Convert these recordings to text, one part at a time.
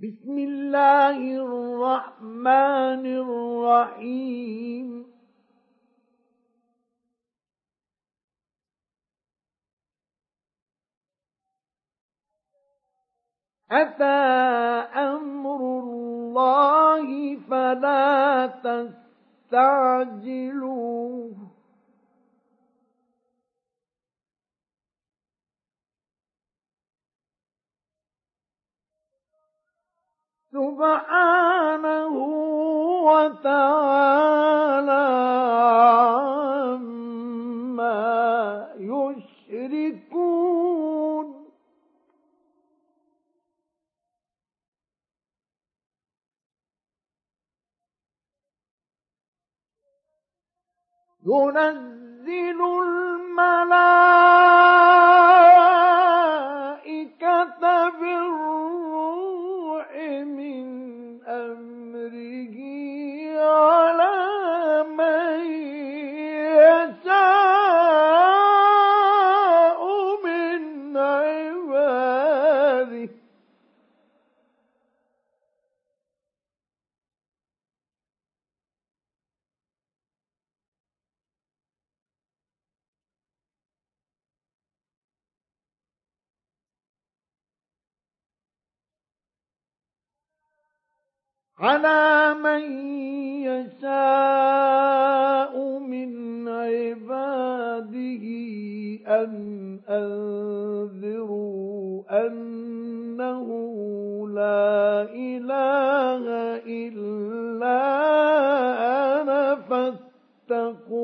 بسم الله الرحمن الرحيم. أتى أمر الله فلا تستعجلوه. سبحانه وتعالى عما يشركون. ينزل الملائكة بالروح من أمره على من على من يشاء من عباده أن أنذروا أنه لا إله إلا أنا فاتقون.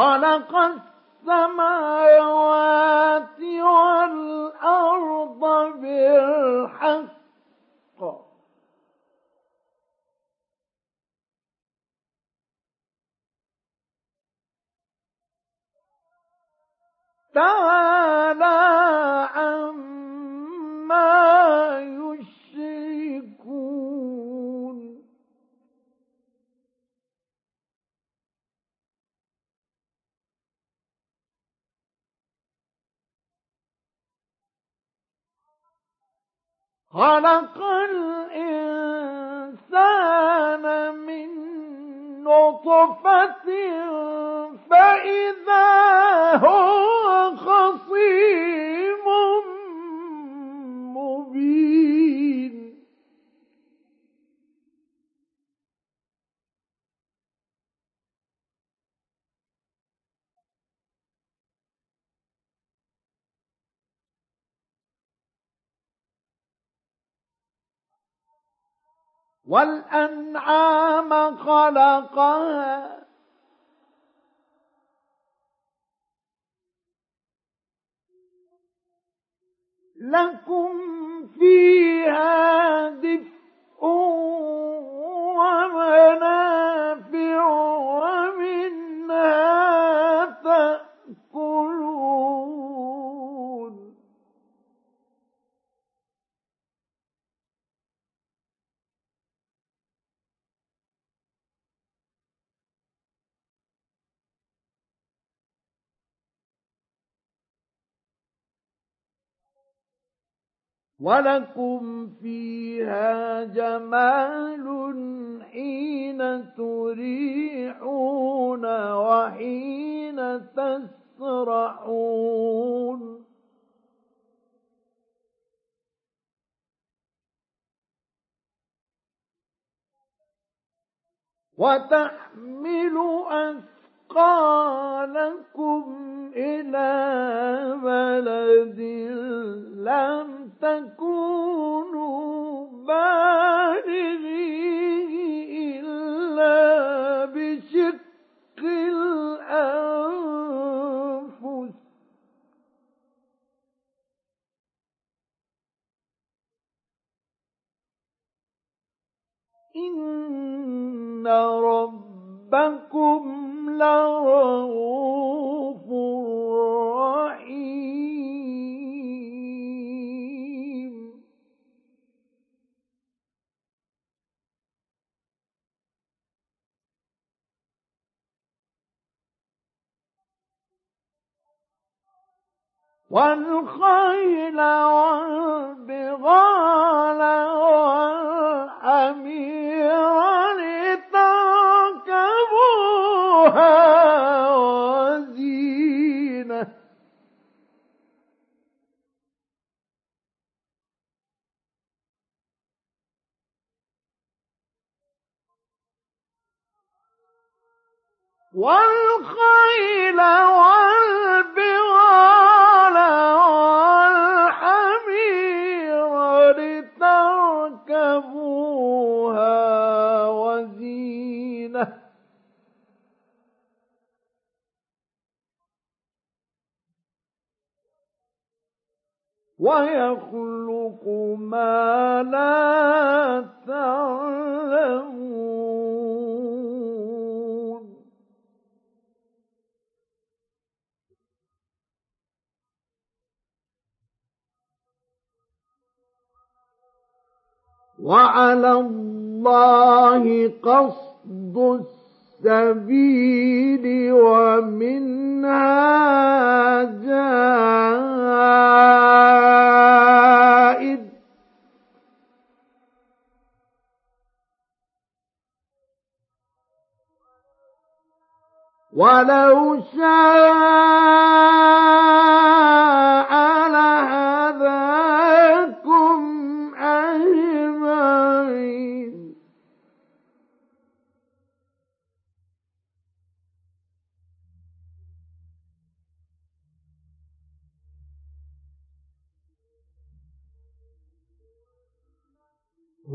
خلق السماوات والأرض بالحق. تعالى عما يشركون. خلق الإنسان من نطفة فإذا هو خصيم مبين. والأنعام خلقها. لكم فيها دفء ومنافع ومنها تأكلون ولكم فيها جمال حين تريحون وحين تسرحون وتحمل أثقالكم إلى بلد لم تكونوا بالغيه إلا بشق الأنفس. إن ربكم لرؤوف رحيم. والخيل والبغال والحمير لترى لتركبوها والخيل والبغال والحمير لتركبوها. ويخلق ما لا تعلمون. وعلى الله قصد السبيل ومنها جائد ولو شاء لهداكم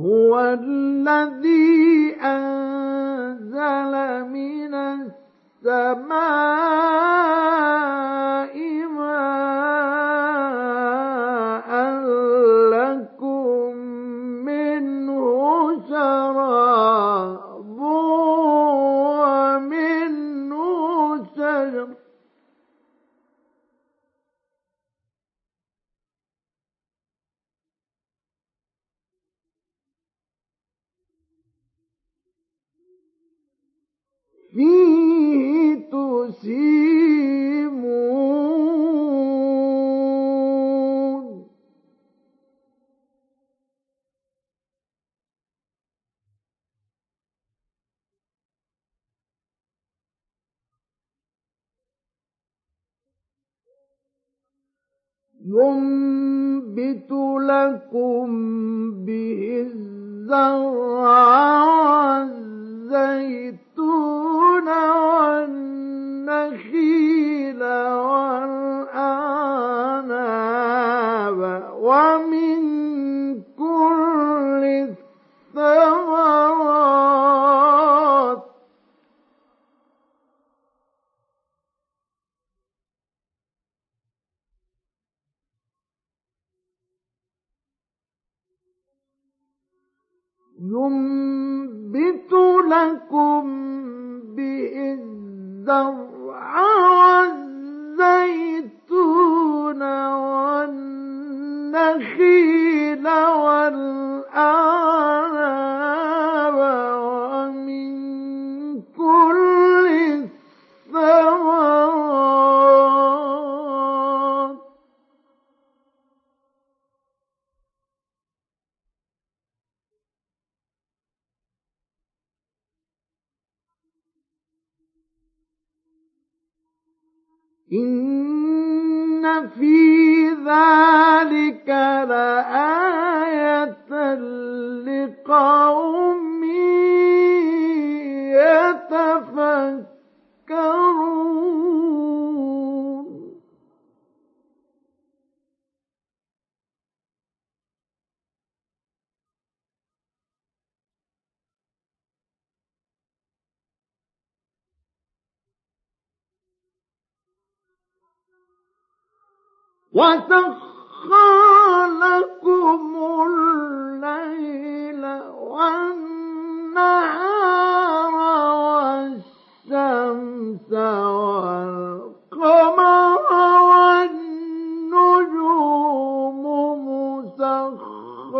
هو الذي أنزل من السماء ماء لكم منه شراب ومنه شجر. فيه تسيمون ينبت لكم به الزرع والزيتون والنخيل والأعناب ومن كل الثمرات. ينبت لكم الزرع والزيتون والنخيل والأعناب ومن كل إن في ذلك لآية لقوم يتفكرون وسخر الليل والنهار والشمس والقمر والنجوم مسخرات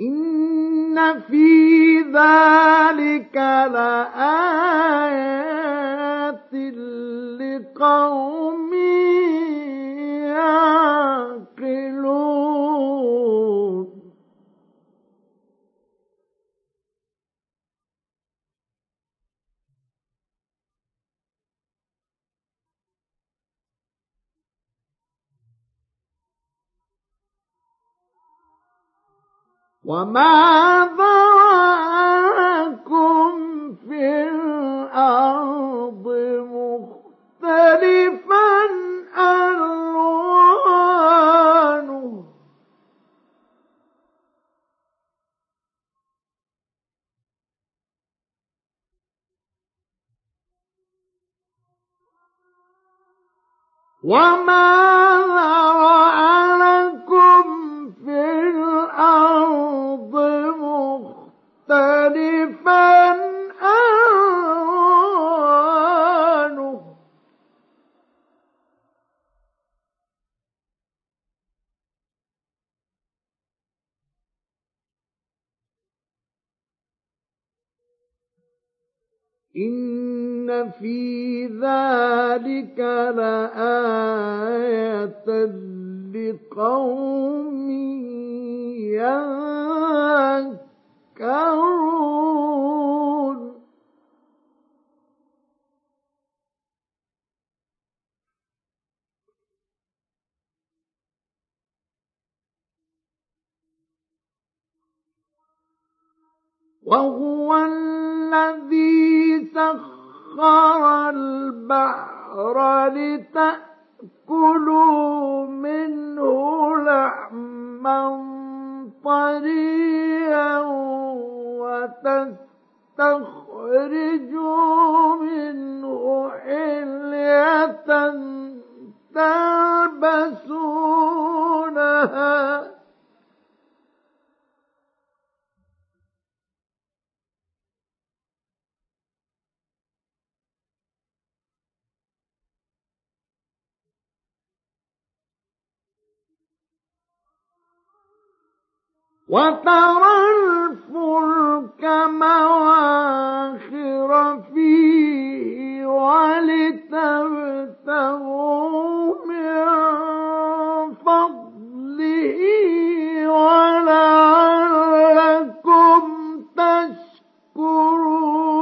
إن في ذلك لآيات لقوم يعقلون وما ذرأكم في الأرض مختلفا ألوانه وما ذرأ لكم في الأرض مختلفا ألوانه إن في ذلك لآية لقوم يذكرون وهو الذي سخر البحر لتأكلوا منه لحما طريا وتستخرجوا منه حلية تلبسونها. وترى الفلك مواخر فيه ولتبتغوا من فضله ولعلكم تشكرون.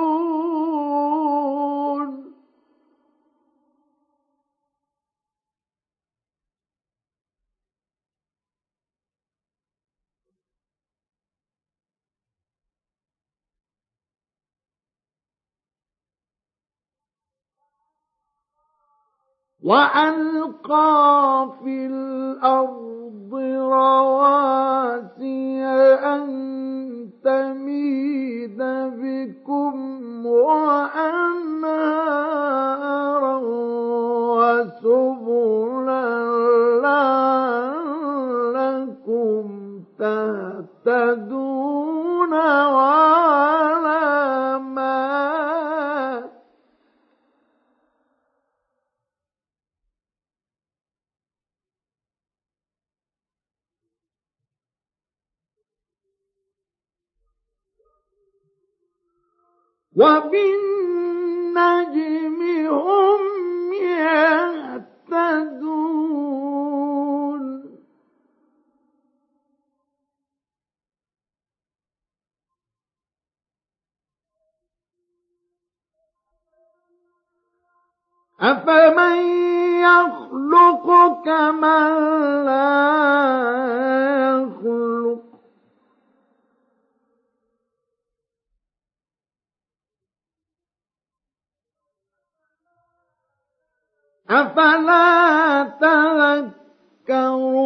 وألقى في الأرض رواسي أن تميد بكم وأنهارا وسبلا لعلكم تهتدون وعلامات وبالنجم هم يهتدون. أفمن يخلق كمن لا يخلق؟ أفلا تذكرون؟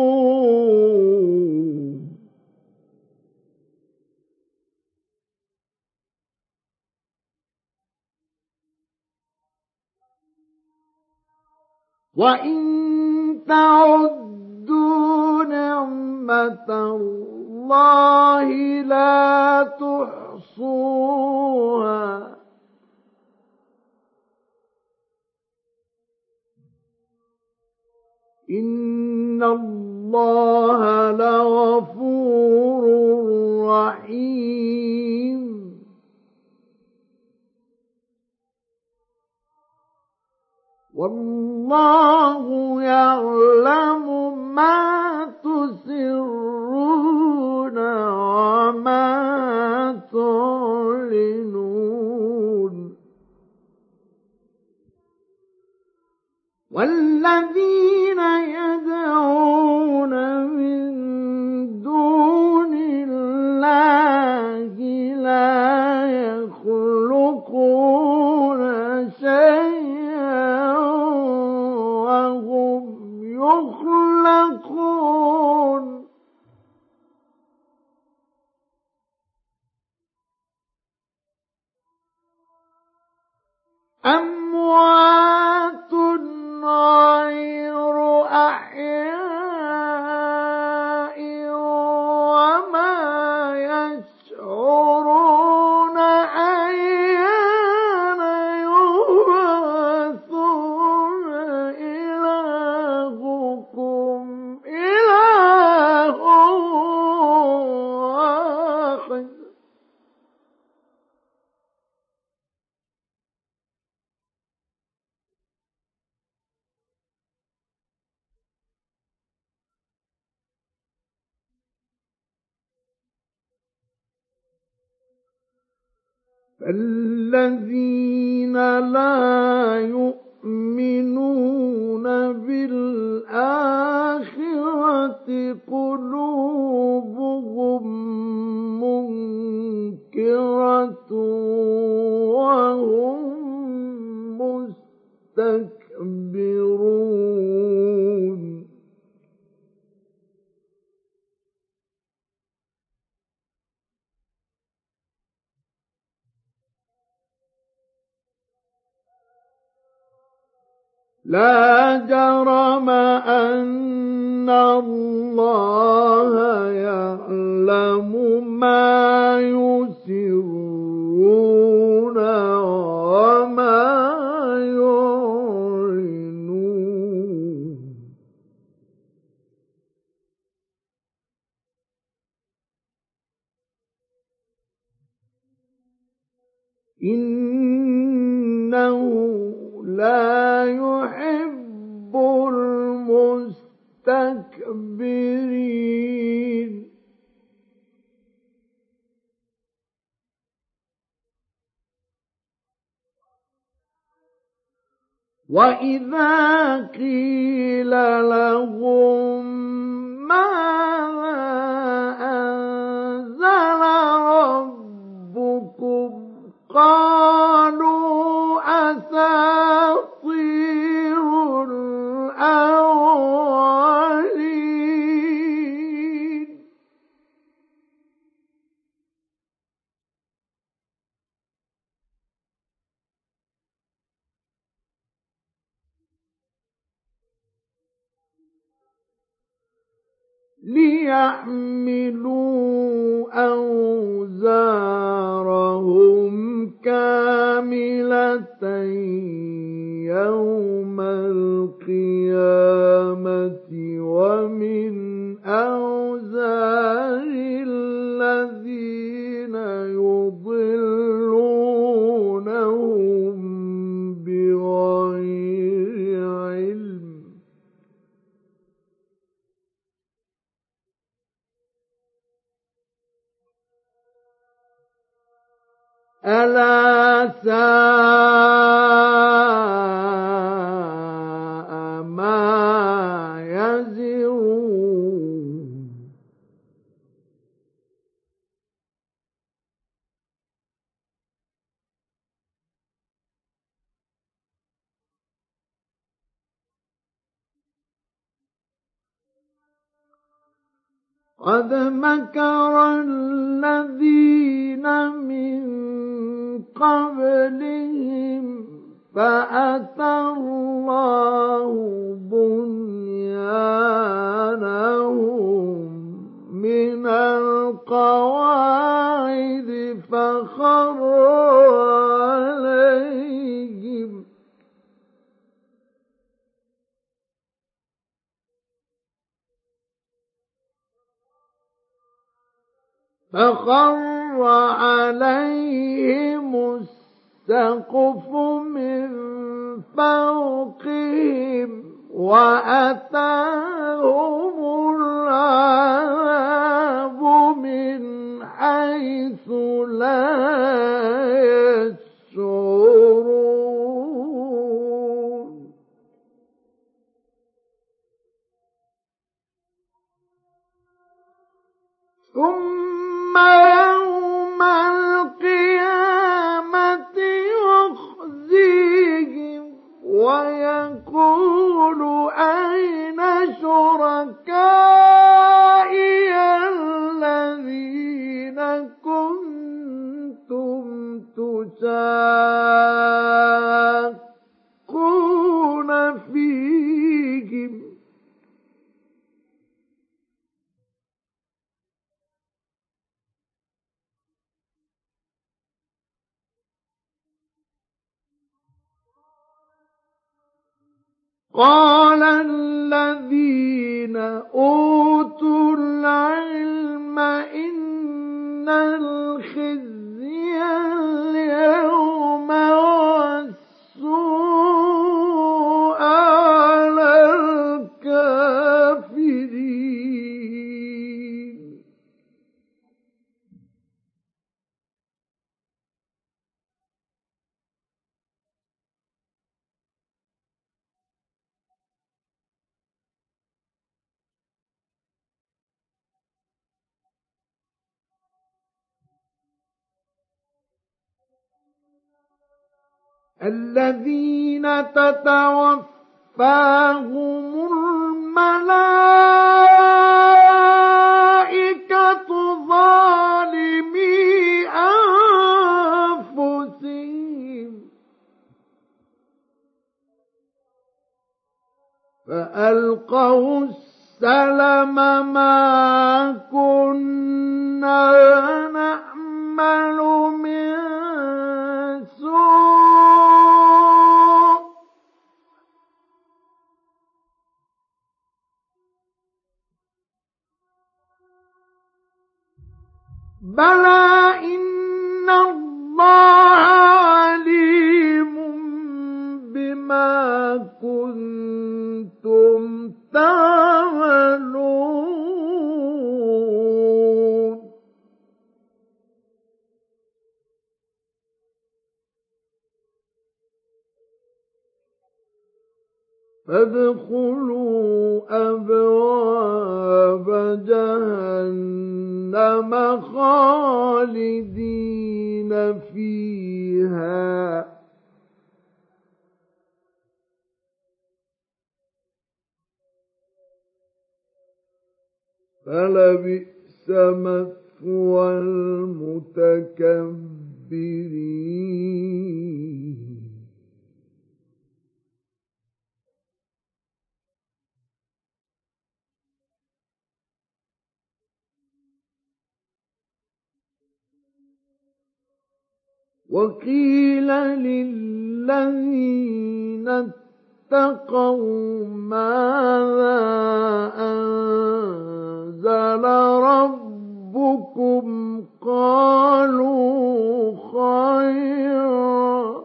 وإن تعدوا نعمة الله لا تحصوها. إن الله لغفور رحيم. والله يعلم ما تسرون وما تعلنون. والذين يدعون لا جرم أن الله يعلم ما وإذا قيل لهم ليحملوا أوزارهم كاملة يوم القيامة ومن أوزار ألا ساء قد مكر الذين من قبلهم فأتى الله بنيانهم من القواعد فخر عليهم فخر عليهم السقف من فوقهم وأتاهم العذاب من حيث لا يشعرون. ثم يوم القيامة يخزيهم ويقول أين شركائي الذين كنتم تشاقون قال الذين أوتوا العلم إن الخزي اليوم والسوء على الذين تتوفاهم الملائكة ظالمي أنفسهم. فألقوا السلم ما كنا نعمل من سوء بلى إن الله عليم بما كنتم تعملون. فادخلوا أبواب جهنم خالدين فيها. فلبئس مثوى المتكبرين. وقيل للذين اتقوا ماذا أنزل ربكم قالوا خيرا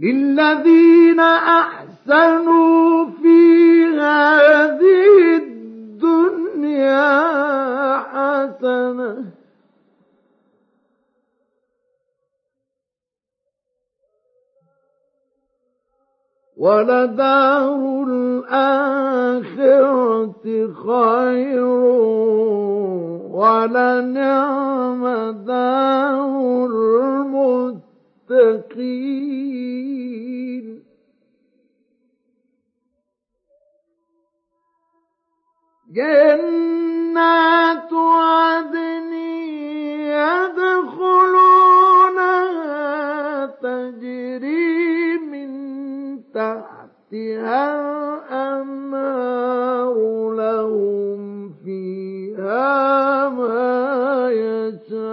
للذين أحسنوا في هذه الدنيا حسنة. ولدار الآخرة خير ولنعم دار المتقين. جنات عدن يدخلونها تجري من تحتها الأنهار لهم فيها ما يشاءون.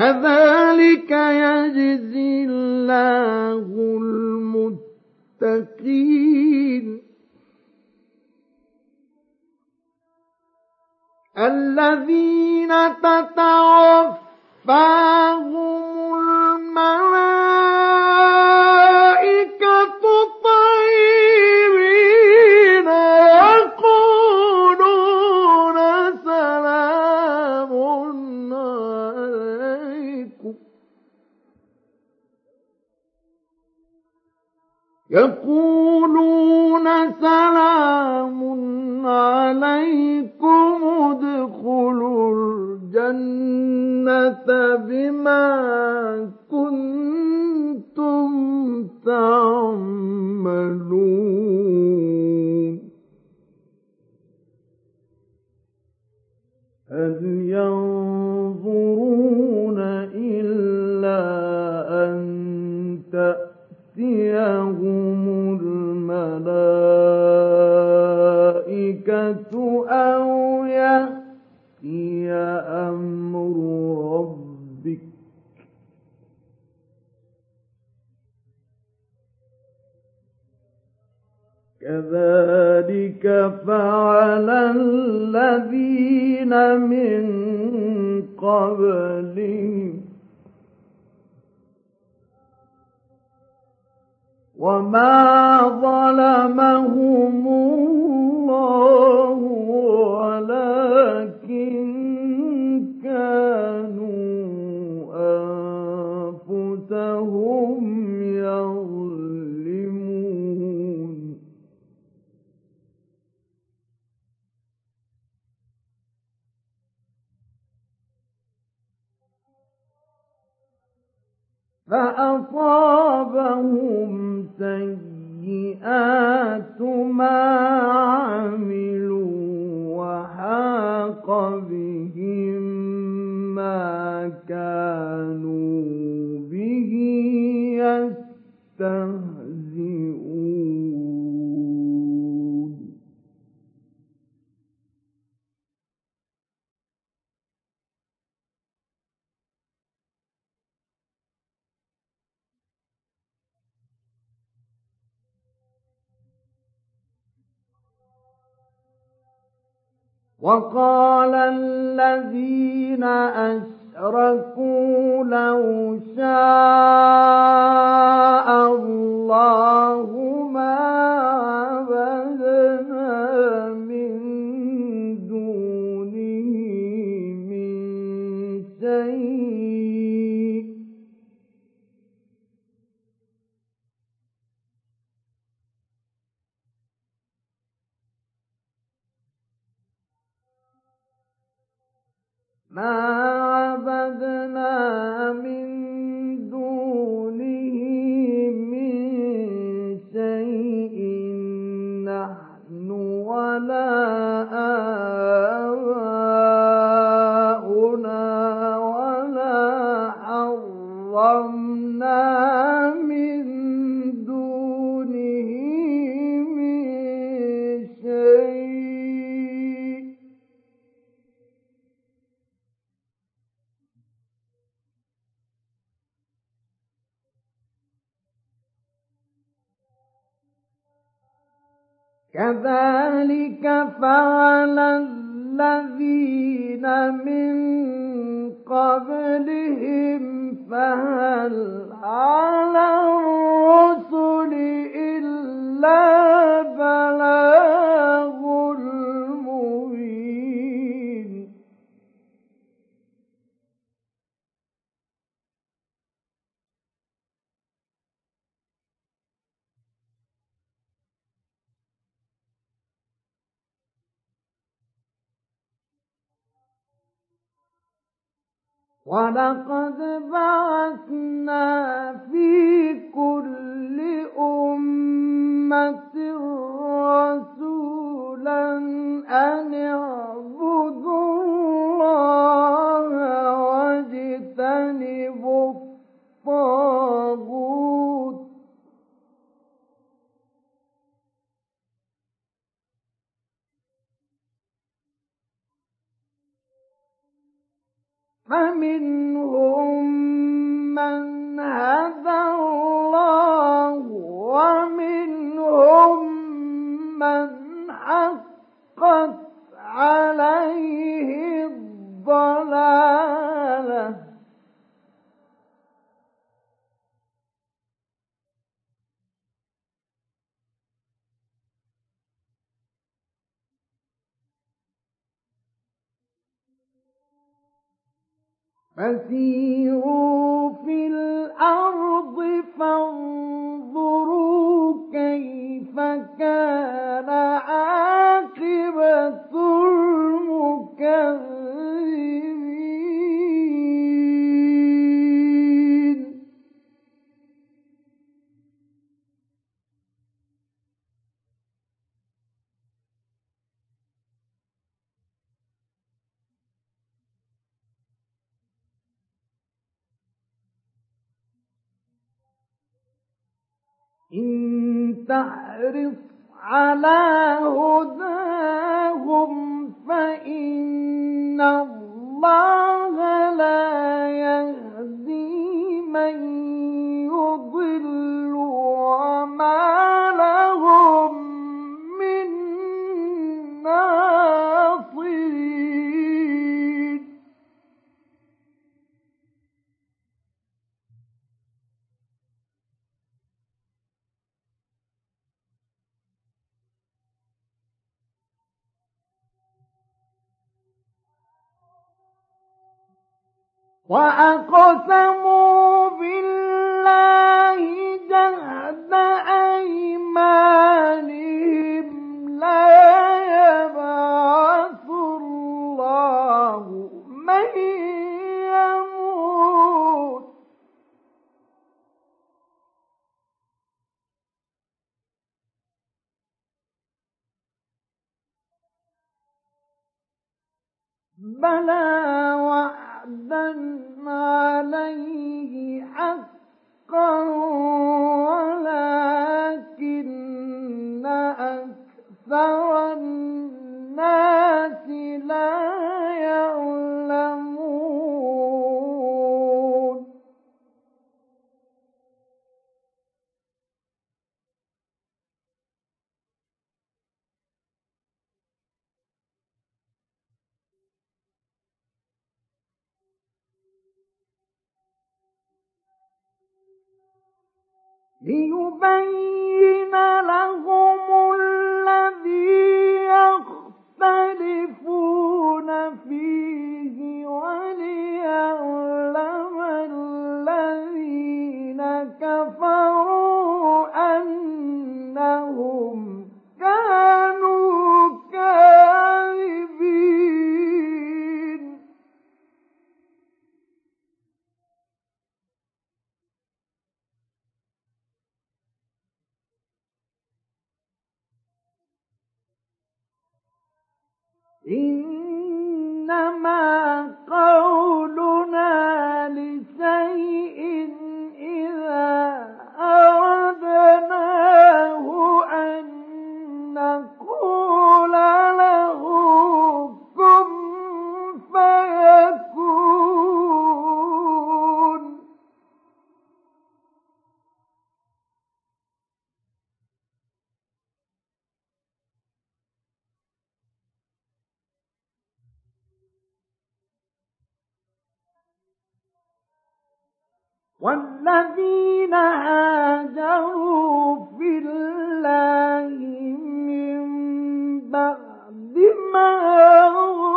كذلك يجزي الله المتقين. الذين تتوفاهم الملائكة يقولون سلام عليكم ادخلوا الجنة بما كنتم تعملون. هل ينظرون إلا أن تأتيهم الملائكة أو يأتي أمر ربك كذلك فعل الذين من قبلهم وما ظلمهم الله ولكن كانوا أنفسهم يظلمون فأصابهم سيئات ما وقال الذين أشركوا لو شاء الله ما عبدنا ما عبدنا من دونه من شيء نحن ولا آباؤنا ولا حرمنا كذلك فعل الذين من قبلهم فهل على الرسل إلا بلاغ ولقد بعثنا في كل أمة رسولا أن اعبدوا الله واجتنبوا الطاغوت فمنهم من هدى الله ومنهم من حقت عليه الضلالة. فسيروا في الأرض فانظروا كيف كان عاقبة المكذبين. إن تحرص على هداهم فإن الله لا يهدي من يضل وما وأقسموا بالله جهد أيمانهم لا يبعث الله من بلى وعدا عليه حقا ولكن أكثر الناس لا يعلمون. ليبين لهم الذي يختلفون فيه وليعلم الذين كفروا أنهم كانوا كاذبين. إنما قولنا لشيء إذا أردناه أن نقول والذين هاجروا في الله من بعد ما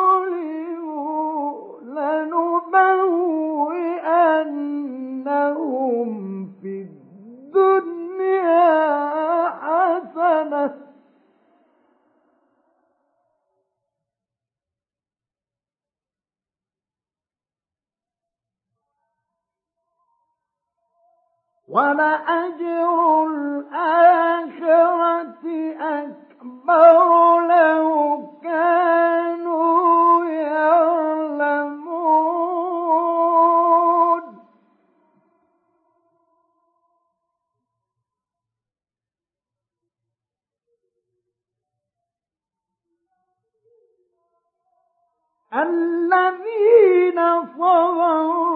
غلبوا لنبوئنهم في الدنيا حسنة. ولأجر الآخرة أكبر لو كانوا يعلمون. الذين صبروا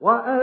وأنزلنا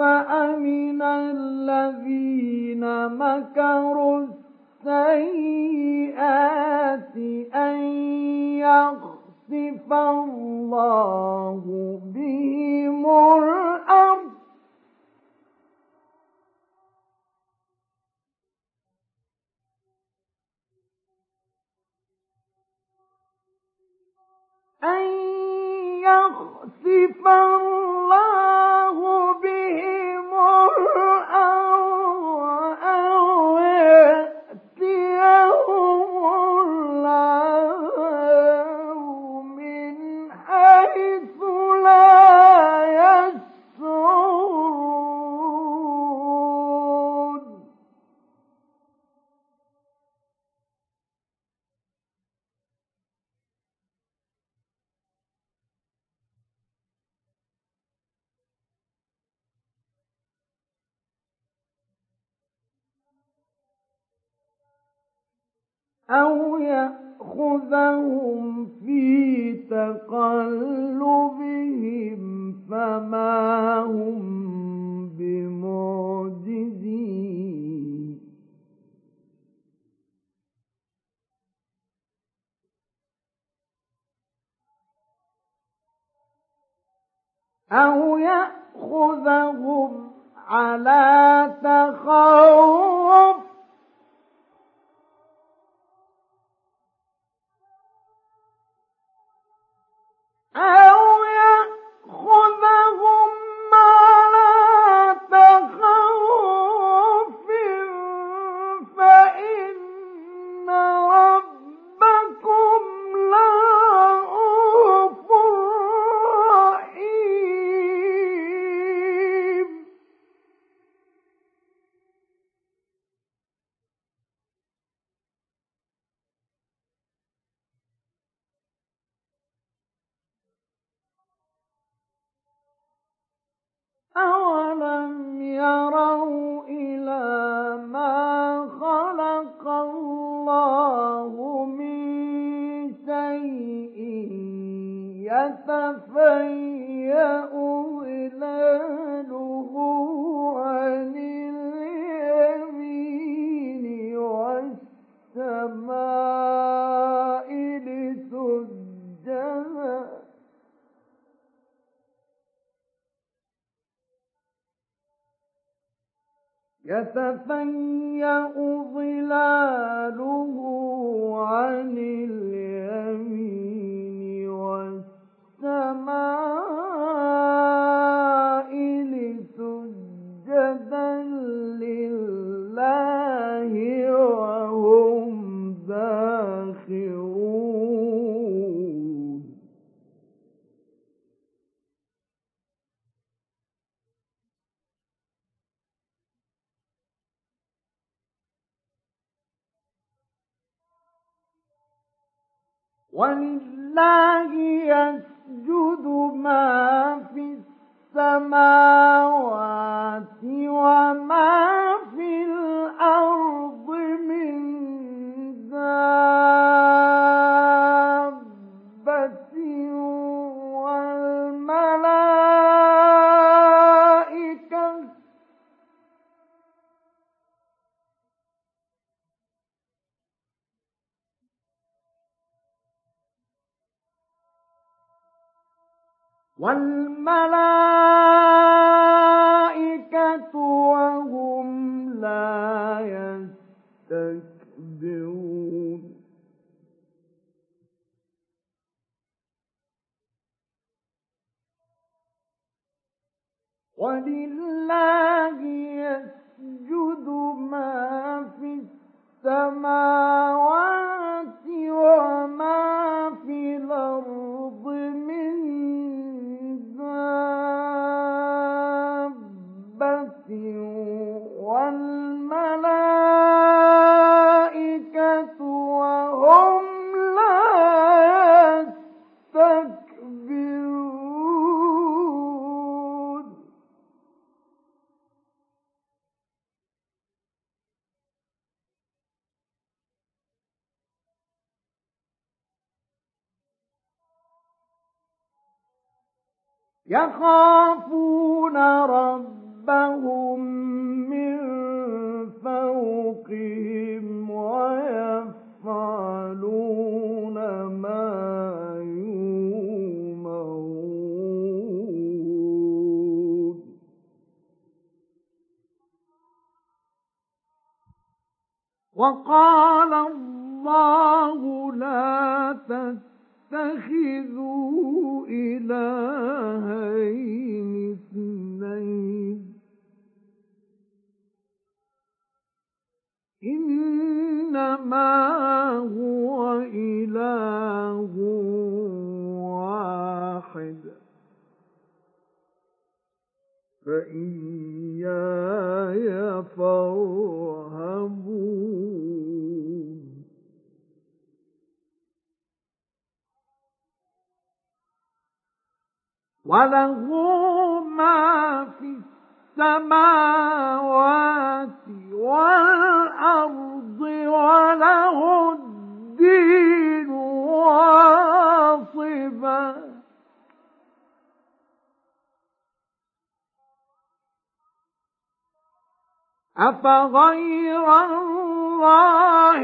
أفأمن الذين مكروا السيئات أن يخسف الله بهم الأرض. أن يخسف الله بهم الأرض أو يأخذهم في تقلبهم فما هم بمعجزين أو يأخذهم على تخوف أو يأخذهم على تخوف وله ما في السماوات والأرض وله الدين واصبا. أفغير الله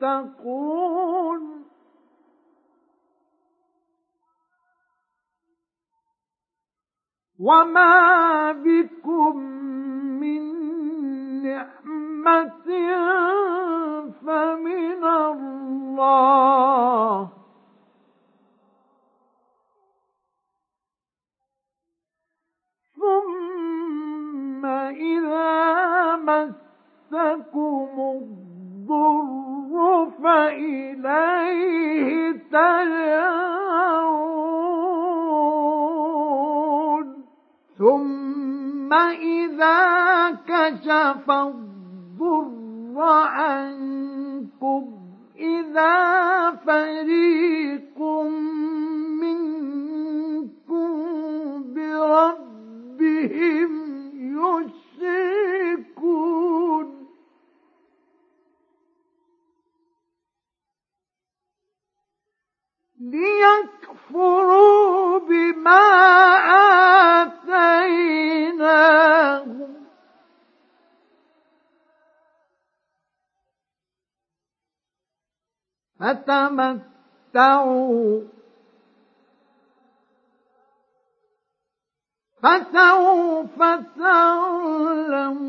تتقون؟ وما بكم من نعمة فمن الله ثم إذا مسكم الضر فإليه تجأرون ثم إذا كشف الضر عنكم إذا فريق منكم بربهم يشركون. ليكفروا بما آتيناهم. فتمتعوا. فسوف تعلمون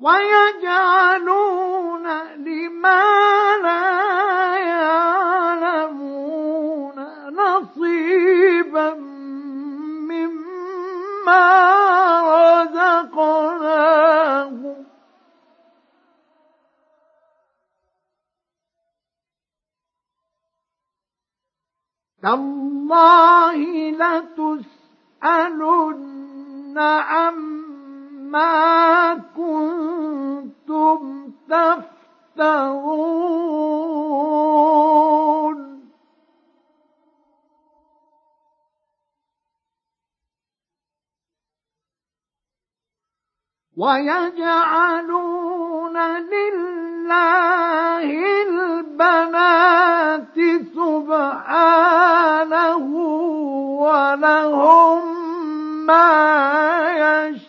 ويجعلون لما لا يعلمون نصيبا مما رزقناهم. تالله لتسألن عما ما كنتم تفترون. ويجعلون لله البنات سبحانه ولهم ما يشتهون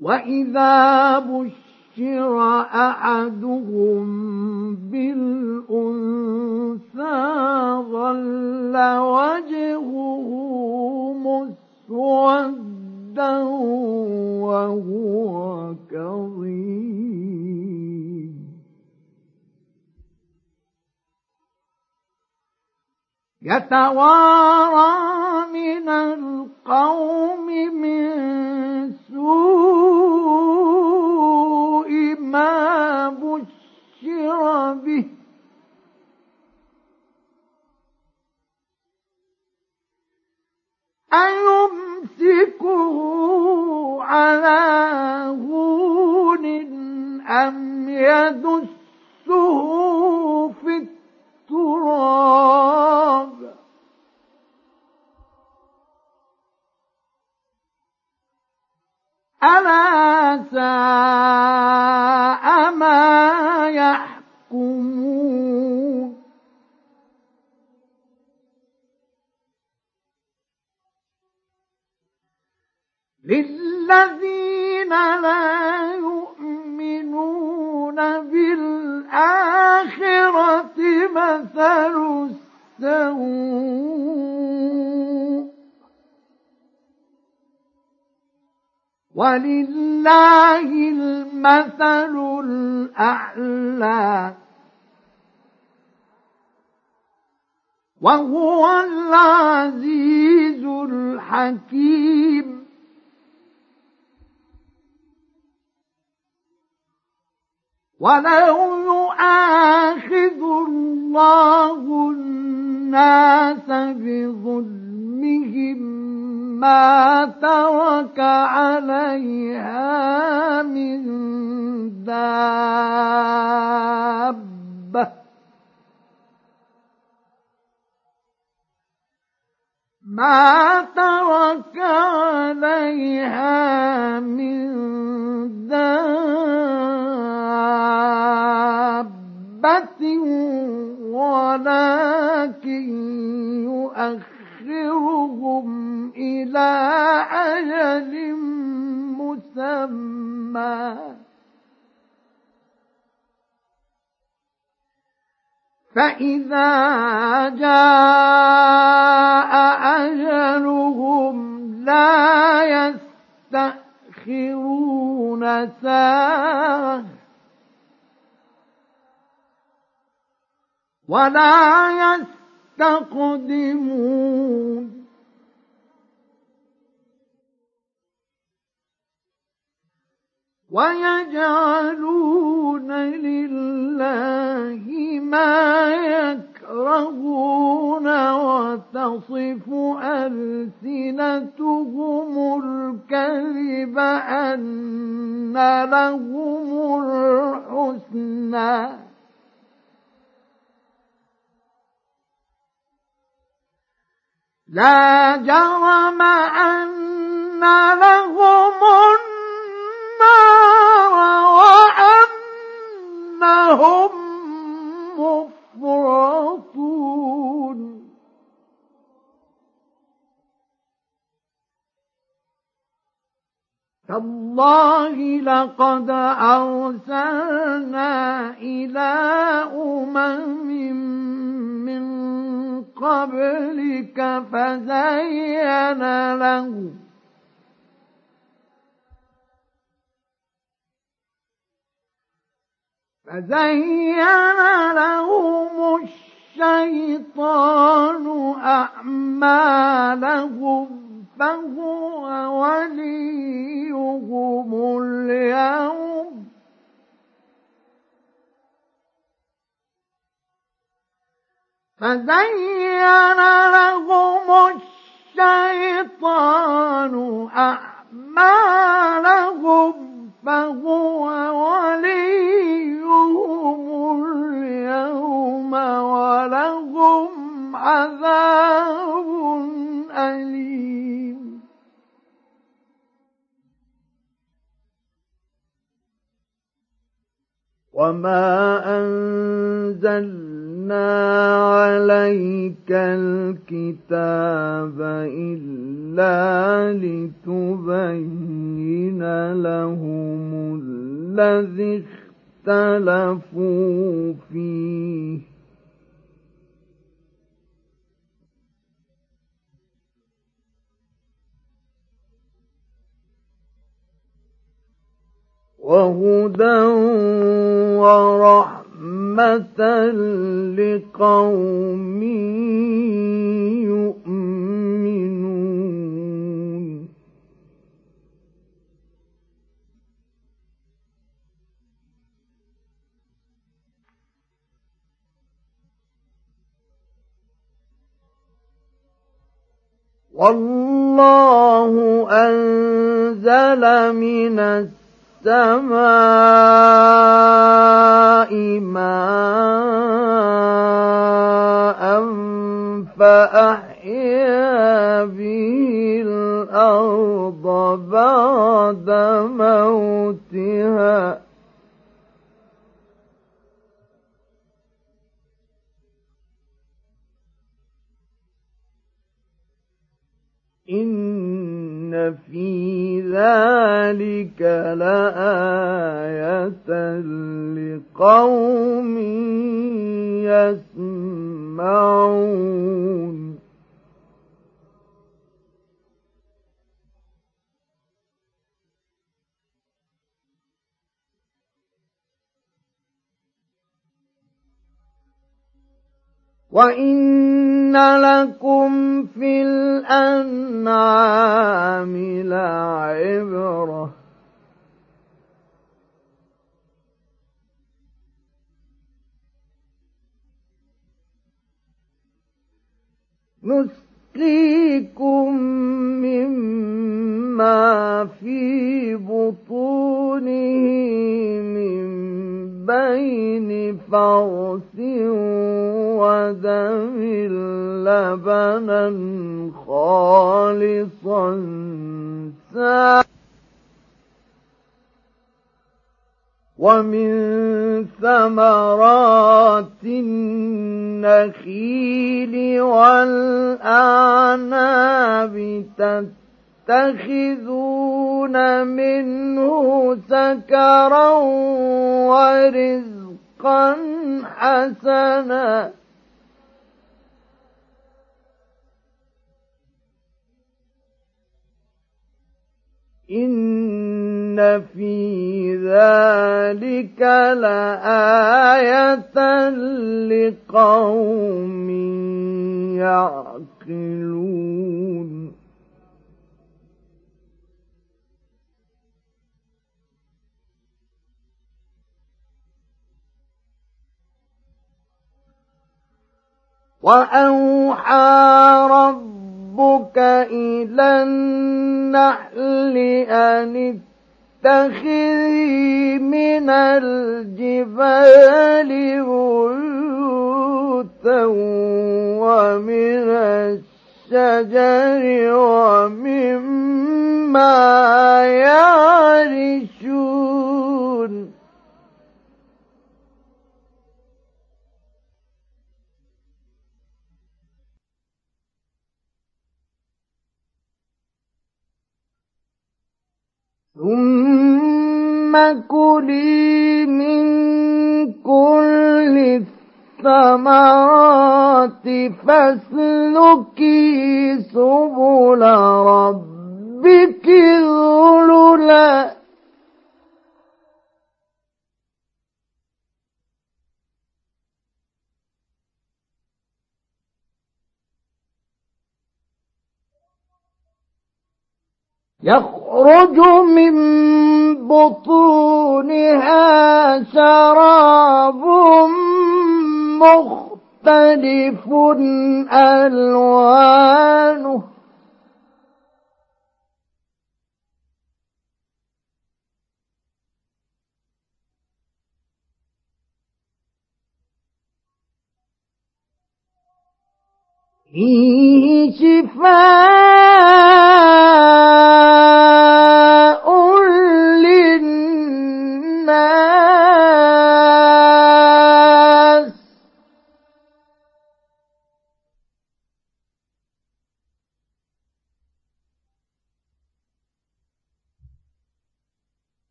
وإذا بشر بشر أحدهم بالأنثى ظل وجهه مسودا وهو كظيم. يتوارى من القوم من سوء ما بشر به. أيمسكه على هون أم يدسه لا يؤمنون بالآخرة مثل السوء. ولله المثل الأعلى. وهو العزيز الحكيم. ولو يؤاخذ الله الناس بظلمهم ما ترك عليها من دابة ما ترك عليها من دابة ولكن يؤخر يؤخرهم إلى أجل مسمى. فإذا جاء أجلهم لا يستأخرون ساعة ولا يستأخرون ويجعلون لله ما يكرهون وتصف ألسنتهم الكذب أن لهم الحسنى. لا جرم أن لهم النار وأنهم مفرطون. تالله لقد أرسلنا إلى أمم من قبلك فزين له فزين لهم الشيطان أعمالهم فهو وليهم اليوم. فزين لهم الشيطان أعمالهم فهو وليهم اليوم ولهم عذاب أليم. وما أنزلنا عليك الكتاب إلا لتبين لهم الذي اختلفوا فيه وهدى ورحمة لقوم يؤمنون. والله أنزل من السماء السماء ماء فأحيا به الأرض بعد موتها. إن في ذلك لآية لقوم يسمعون وإن لكم في الأنعام لعبرة نسقيكم مما في بطونه من بين فرث ودم لبنا خالصا ومن ثمرات النخيل والأعناب تتخذون منه سكرا ورزقا حسنا. إن في ذلك لآية لقوم يعقلون وأوحى ربك إلى النحل أن اتخذي من الجبال بيوتا ومن الشجر ومما يعرشون. ثم كلي من كل الثمرات فاسلكي سبل ربك ذللا يخرج من بطونها مختلف مختلف ألوانه. فيه شفاء للناس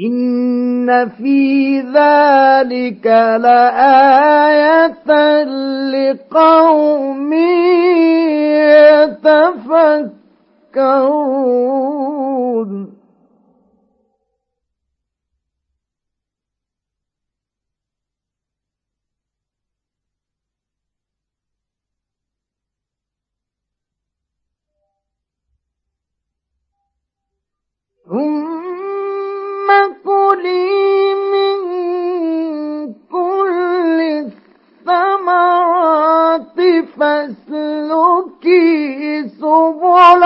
إن في ذلك لآية لقوم يتفكرون ثم كلي من كل الثمرات فاسلكي سبل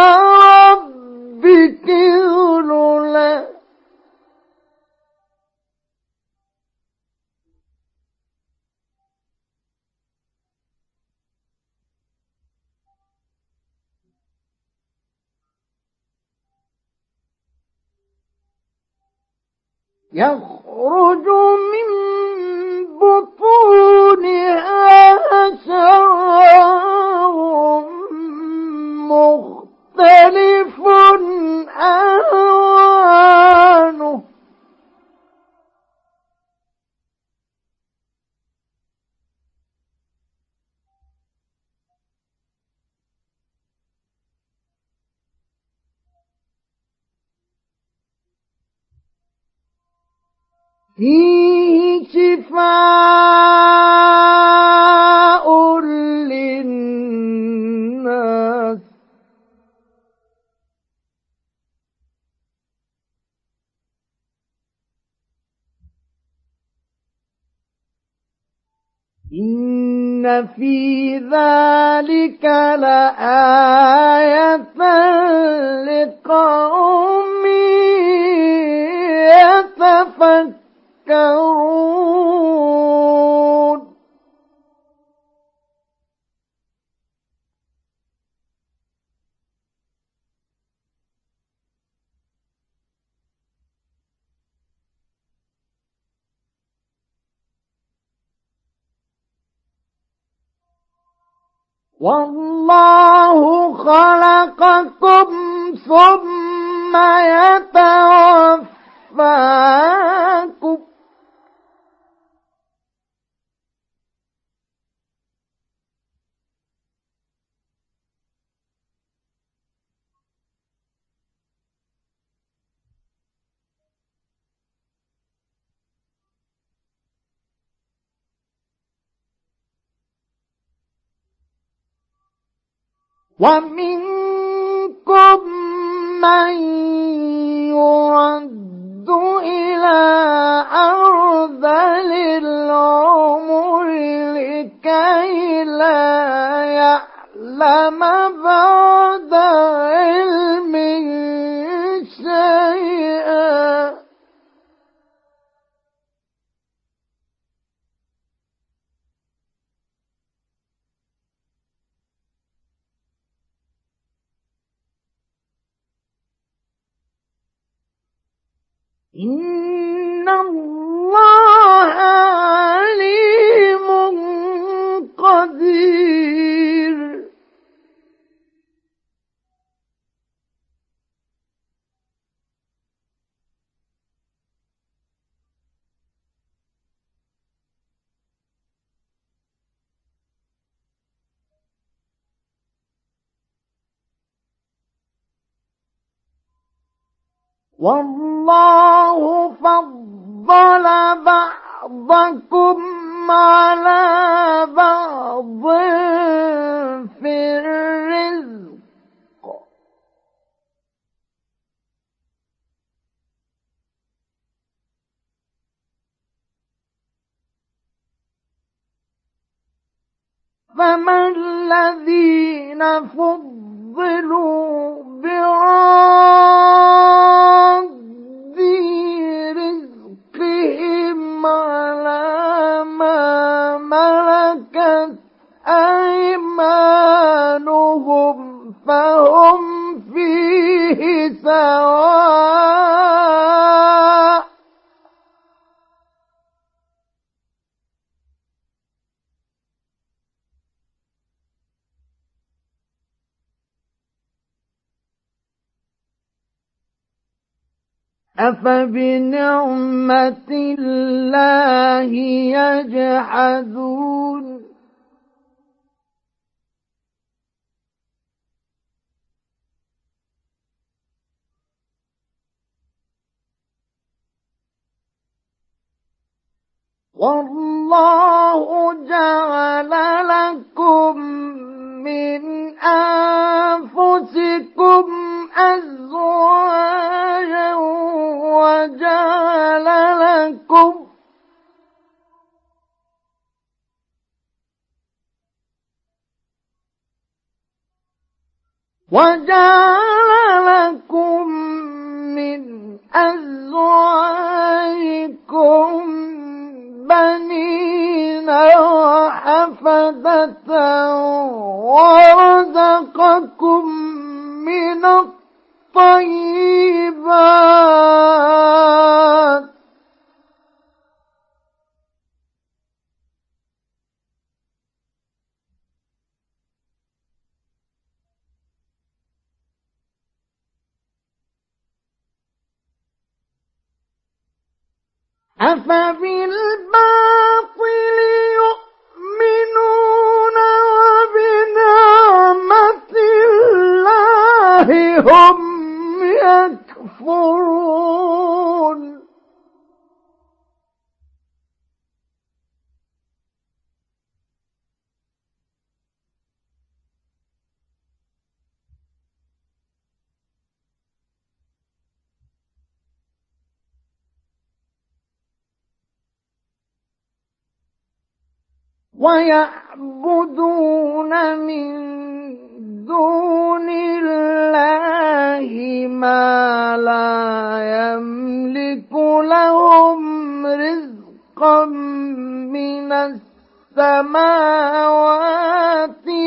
ربك ذللا يخرج من بطونها شراب مختلف ألوانه. فيه شفاء للناس. إن في ذلك لآية لقوم يتفكرون. والله خلقكم ثم يتوفاكم ومنكم من والله فضل بعضكم على بعض في الرزق. فما الذين فضلوا رزقهم على ما ملكت أيمانهم فهم فيه سواء أفبنعمة الله يجحدون؟ والله جعل لكم من أنفسكم أزواجا وجعل لكم وجعل لكم من أزواجكم بنين وحفدة ورزقكم من الطيبات. أفبالباطل يؤمنون وبنعمة الله هم يكفرون. ويعبدون من دون الله ما لا يملك لهم رزقا من السماوات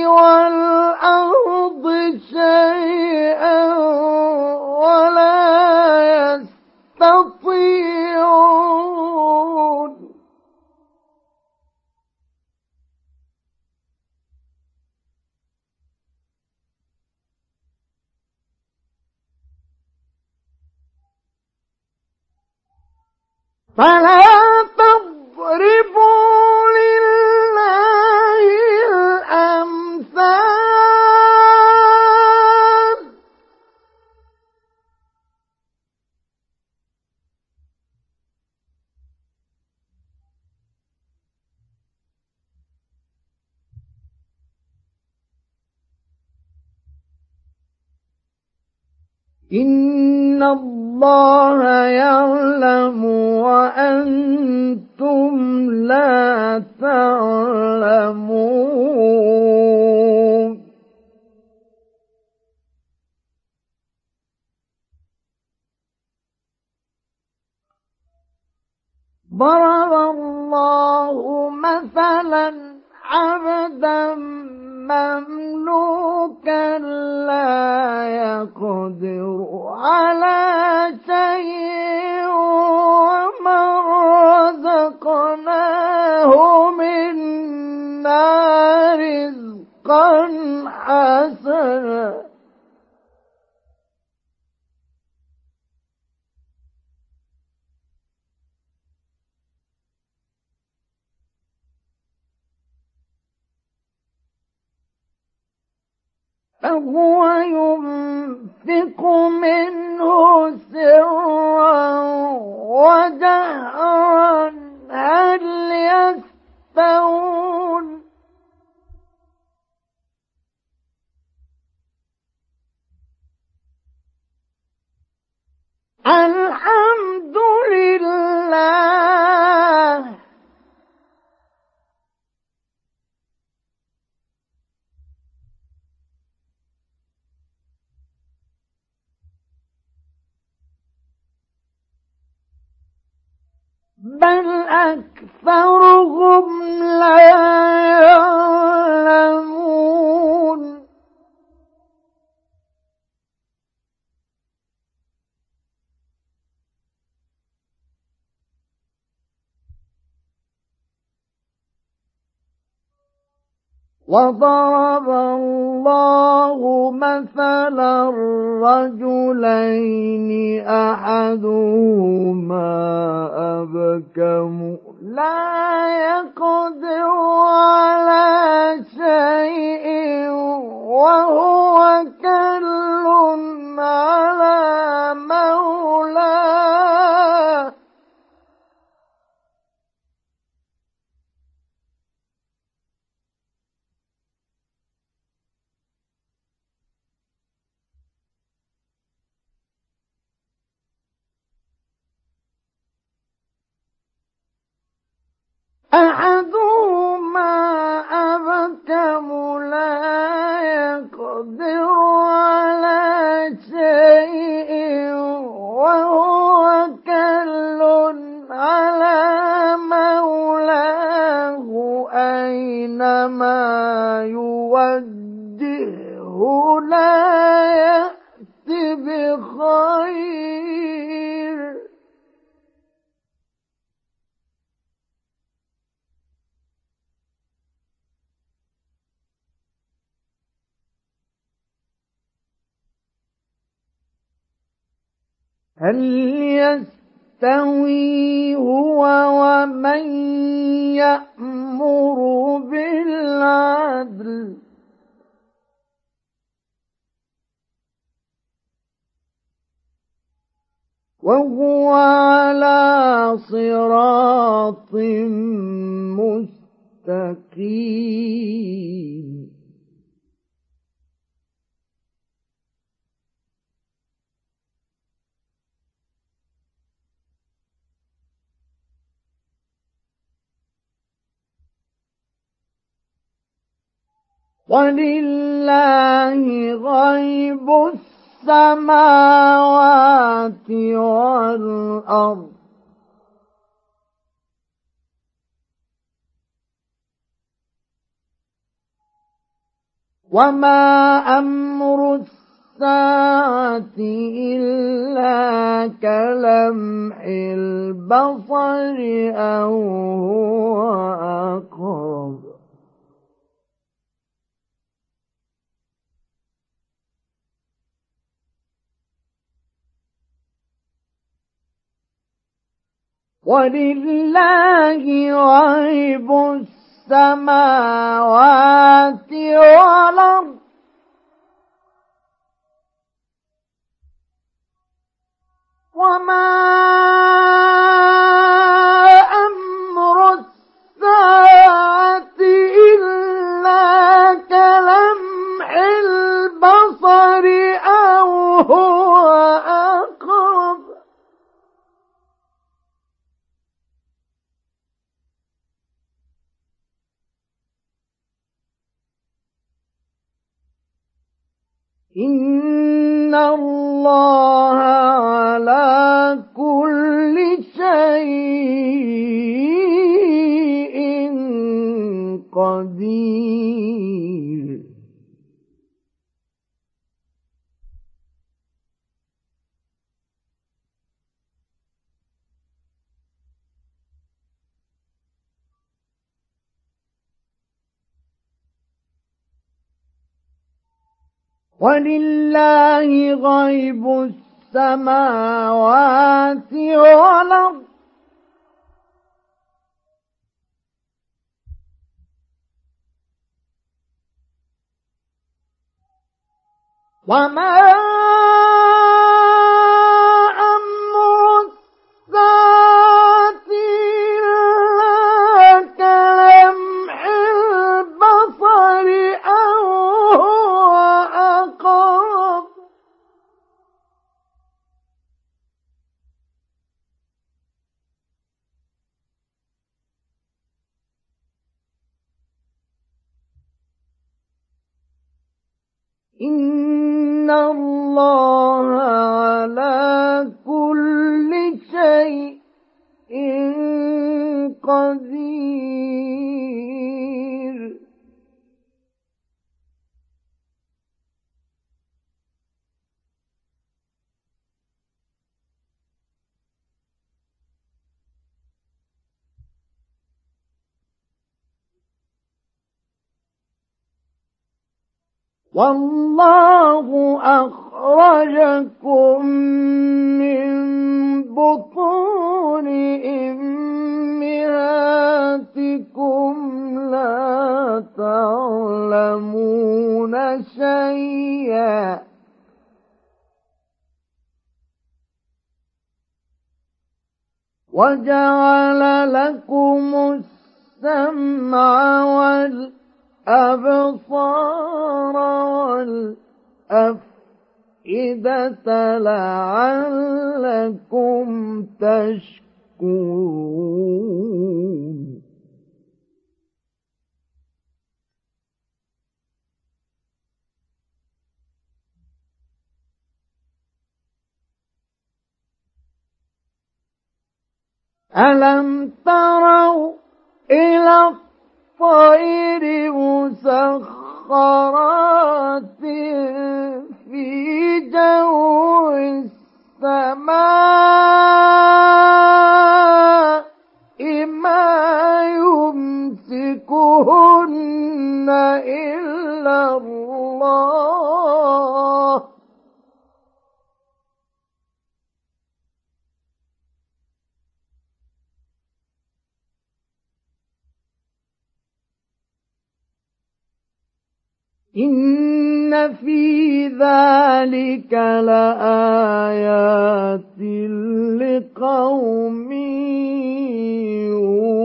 والأرض شيئا ولا فلا تضربوا لله إن الله يعلم وأنتم لا تعلمون ضرب الله مثلا عبدا مملوكا لا يقدر على شيء ومن رزقناه منا رزقا حسنا. فهو ينفق منه سرا وجهرا هل يستوون؟ الحمد لله بل أكثرهم لا يعلمون. وضرب الله مثلا رجلين أحدهما أبكم لا يقدر على شيء وهو كل على مولاه أحدهما أبكم لا يقدر على شيء وهو كل على مولاه أينما يوجهه هل يستوي هو ومن يأمر بالعدل. وهو على صراط مستقيم. ولله غيب السماوات والأرض. وما أمر الساعة إلا كلمح البصر أو هو أقرب ولله غيب السماوات والأرض. وما أمر الساعة إلا كلمح البصر أو هو إن الله على كل شيء قدير ولله غيب السماوات والأرض. وما أمر الساعة إن الله على كل شيء قدير والله أخرجكم من بطون أمهاتكم لا تعلمون شيئا. وجعل لكم السمع والأرض الأبصار والأفئدة لعلكم تشكرون. ألم تروا إلى الطير مسخرات في جو السماء ما يمسكهن إلا الله. إن في ذلك لآيات لقوم يؤمنون.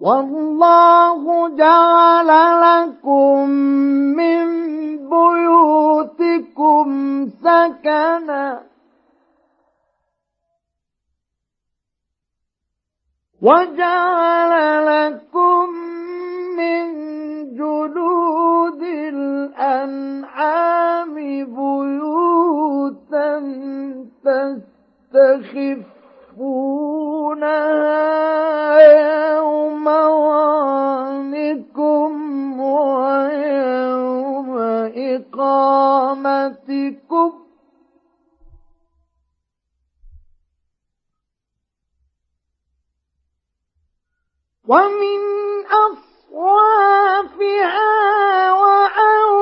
والله جعل لكم من بيوتكم سكنا. وجعل لكم من جلود الأنعام بيوتا تستخفونها يوم ظانكم ويوم إقامتكم ومن أصوافها والله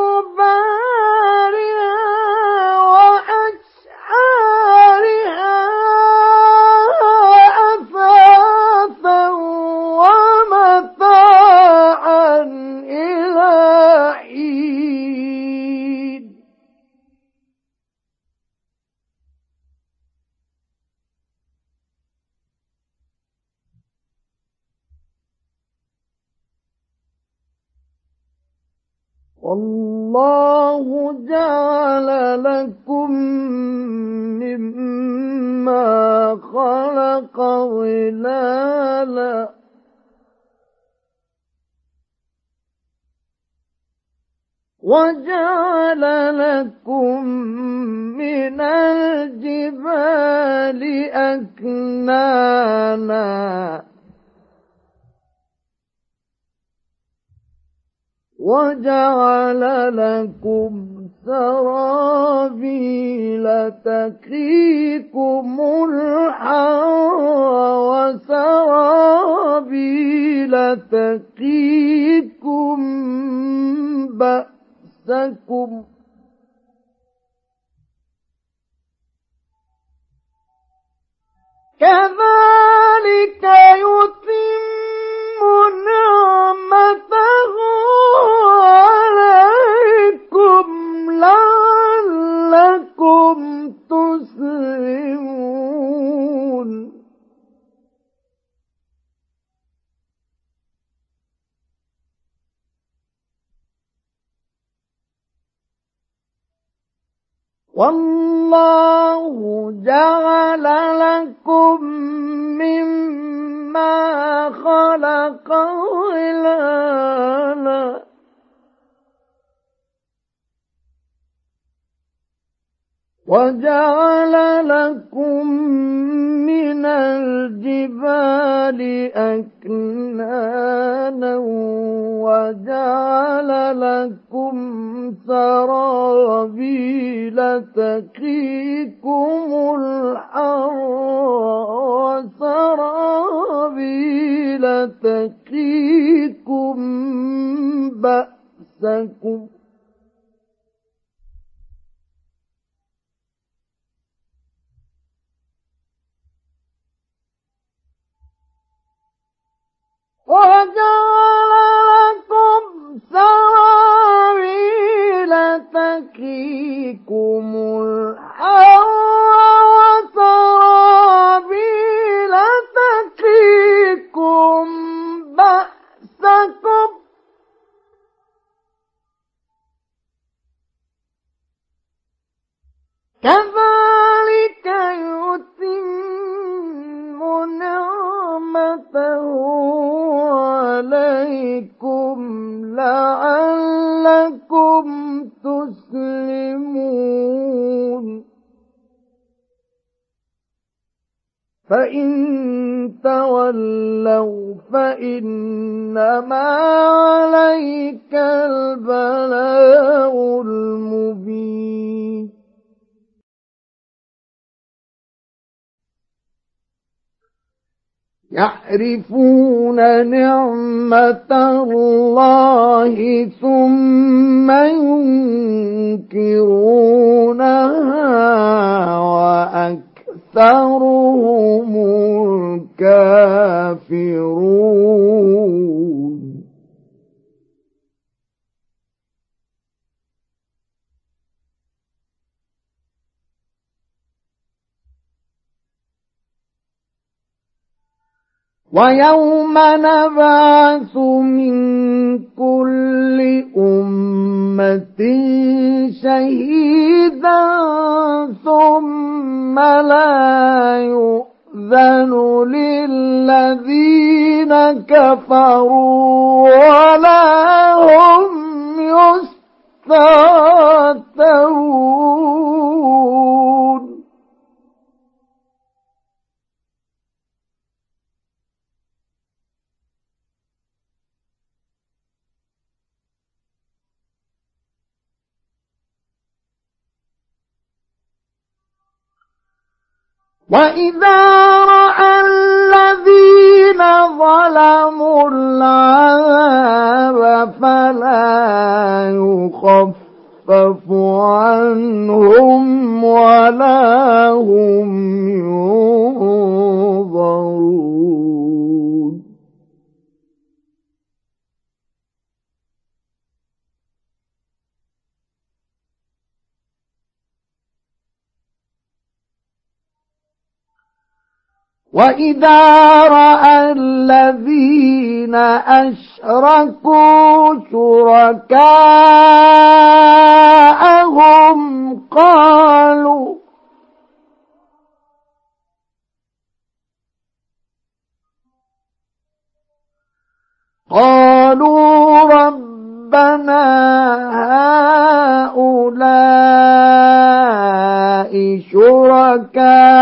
خلق وجعل لكم من الجبال أكنانا. وجعل لكم سرابيل تقيكم الحر وسرابيل تقيكم بأسكم كذلك يتم نعمته عليكم لعلكم تسلمون. والله جعل لكم مما ما خلق ظلالا وجعل لكم من الجبال أكنانا وجعل لكم سرابيل تقيكم الحر وسرابيل تقيكم بأسكم وجعل لكم سرابيل تكيكم الحر وسرابيل تكيكم بأسكم. كذلك يتم نعمته عليكم لعلكم تسلمون. فإن تولوا فإنما عليك البلاء المبين. يعرفون نعمة الله ثم ينكرونها وأكثرهم الكافرون. ويوم نبعث من كل أمة شهيدا ثم لا يؤذن للذين كفروا ولا هم يستعتبون وإذا رأى الذين ظلموا العذاب فلا يخفف عنهم ولا هم ينظرون وإذا رأى الذين أشركوا شركاءهم قالوا قالوا ربنا هؤلاء شركاؤنا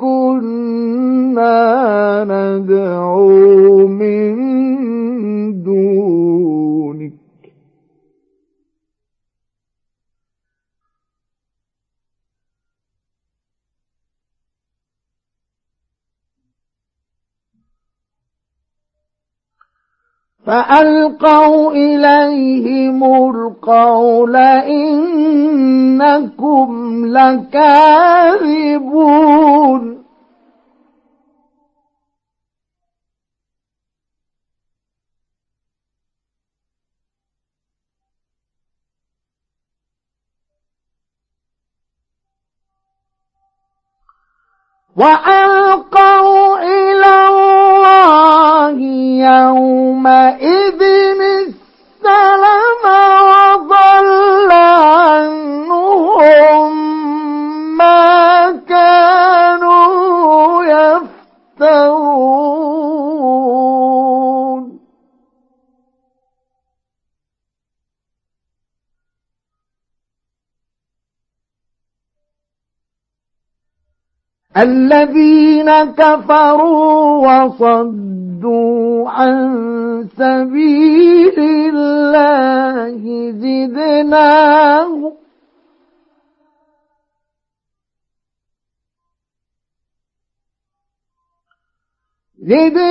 كنا ندعو فألقوا إليهم القول إنكم لكاذبون. وألقوا إلى الله يومئذ السلم وضل عنهم الذين كفروا وصدوا عن سبيل الله زدناهم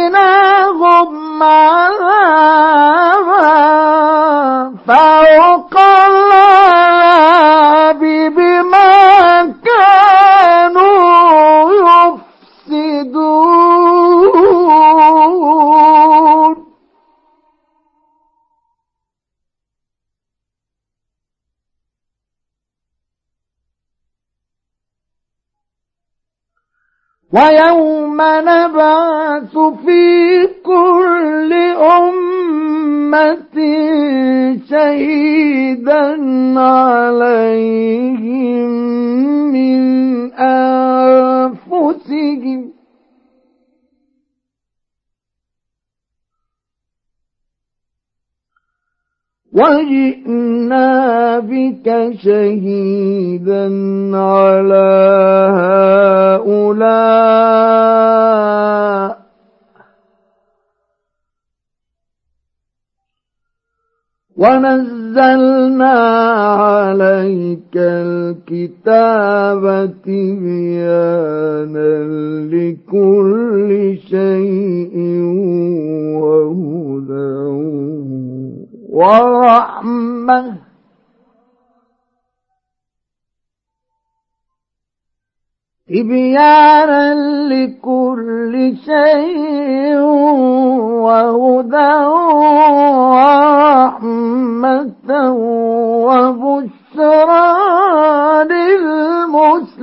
زدناهم عذابا فوق العذاب ويوم نبعث في كل أمة شهيدا عليهم من أنفسهم. وجئنا بك شهيدا على هؤلاء. ونزلنا عليك الكتاب تبيانا لكل شيء وهدى ورحمة. تبيانا لكل شيء وهدى ورحمة وبشرى للمسلمين.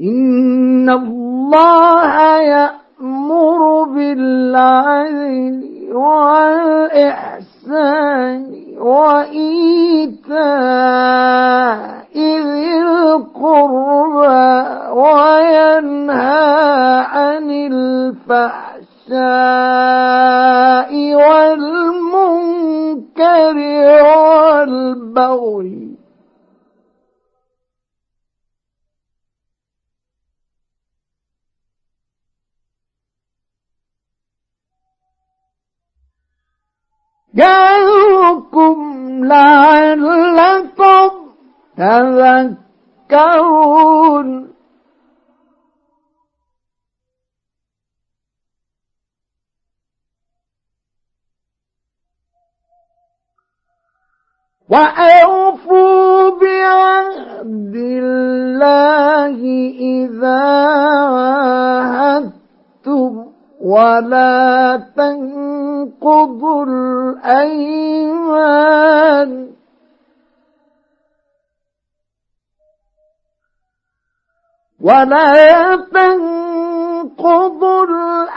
إن الله يأمر بالعدل والإحسان وإيتاء ذي القربى وينهى عن الفحشاء والمنكر والبغي يعظكم لعلكم تذكرون. وأوفوا بعهد الله إذا عاهدتم. ولا تنقضوا الأيمان ولا تنقضوا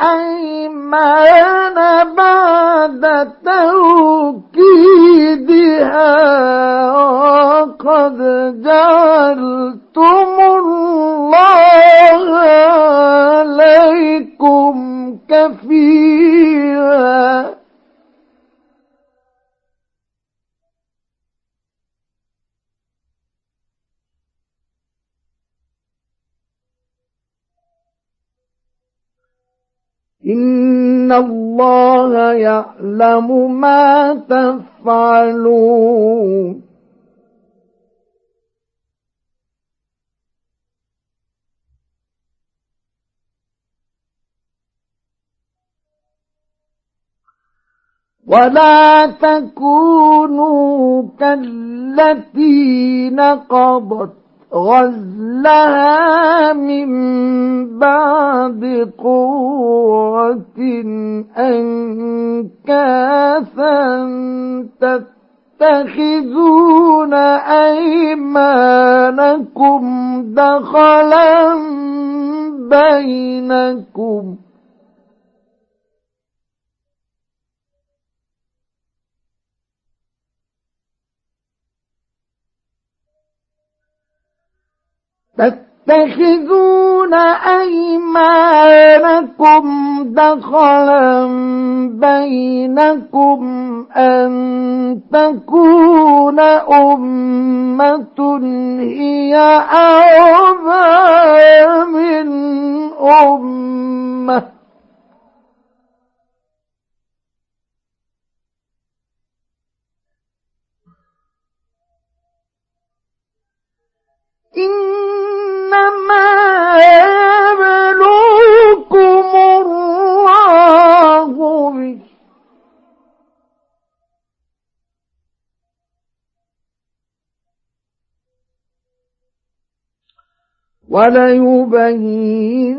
الأيمان بعد توكيدها وقد جعلتم الله عليكم كفيلا إن الله يعلم ما تفعلون ولا تكونوا كالتي نقضت غزلها من بعد قوة أنكاثا تتخذون أيمانكم دخلا بينكم تتخذون أيمانكم دخلا بينكم أن تكون أمة هي أربى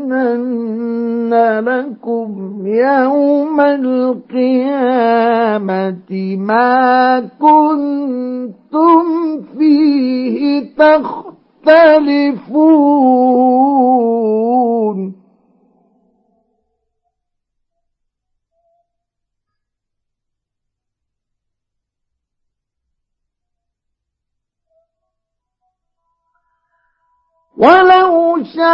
وليبينن لكم يوم القيامة ما كنتم فيه تخطئون ولو شاء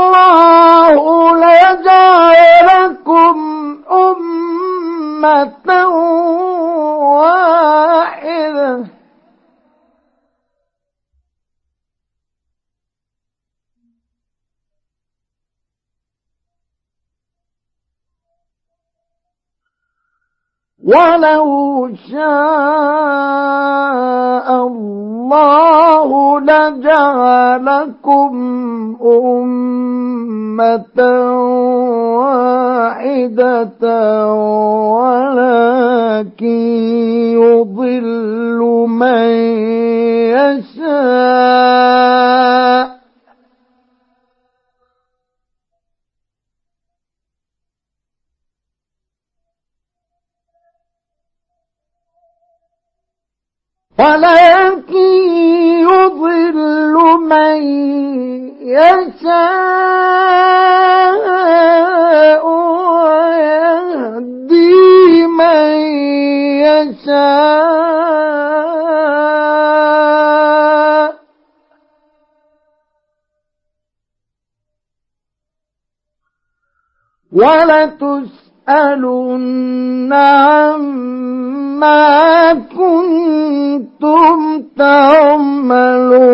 الله لجعلكم أمة واحدة. ولو شاء الله لجعلكم أمة واحدة ولكن يضل من يشاء ولكن يضل من يشاء ويهدي من يشاء. ولتسألن عما كنتم تعملون.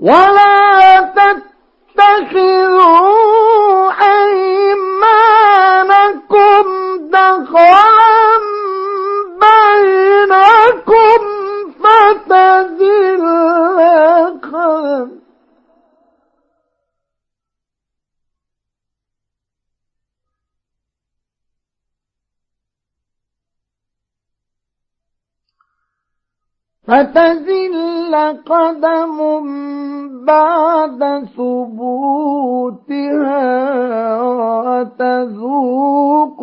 ولا تتخذوا أيمانكم دخلا فتزل قدم بعد ثبوتها وتذوق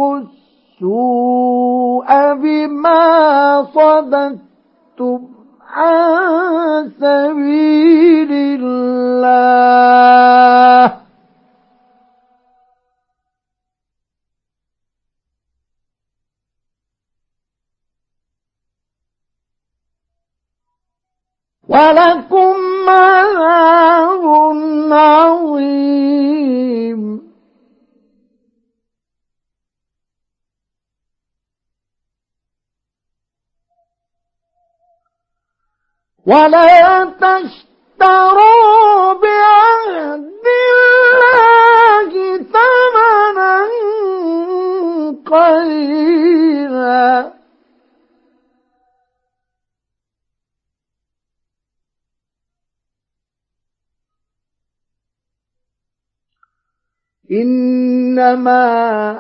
السوء بما صددتم عن سبيل الله. ولكم عذاب عظيم. ولا تشتروا بعهد إنما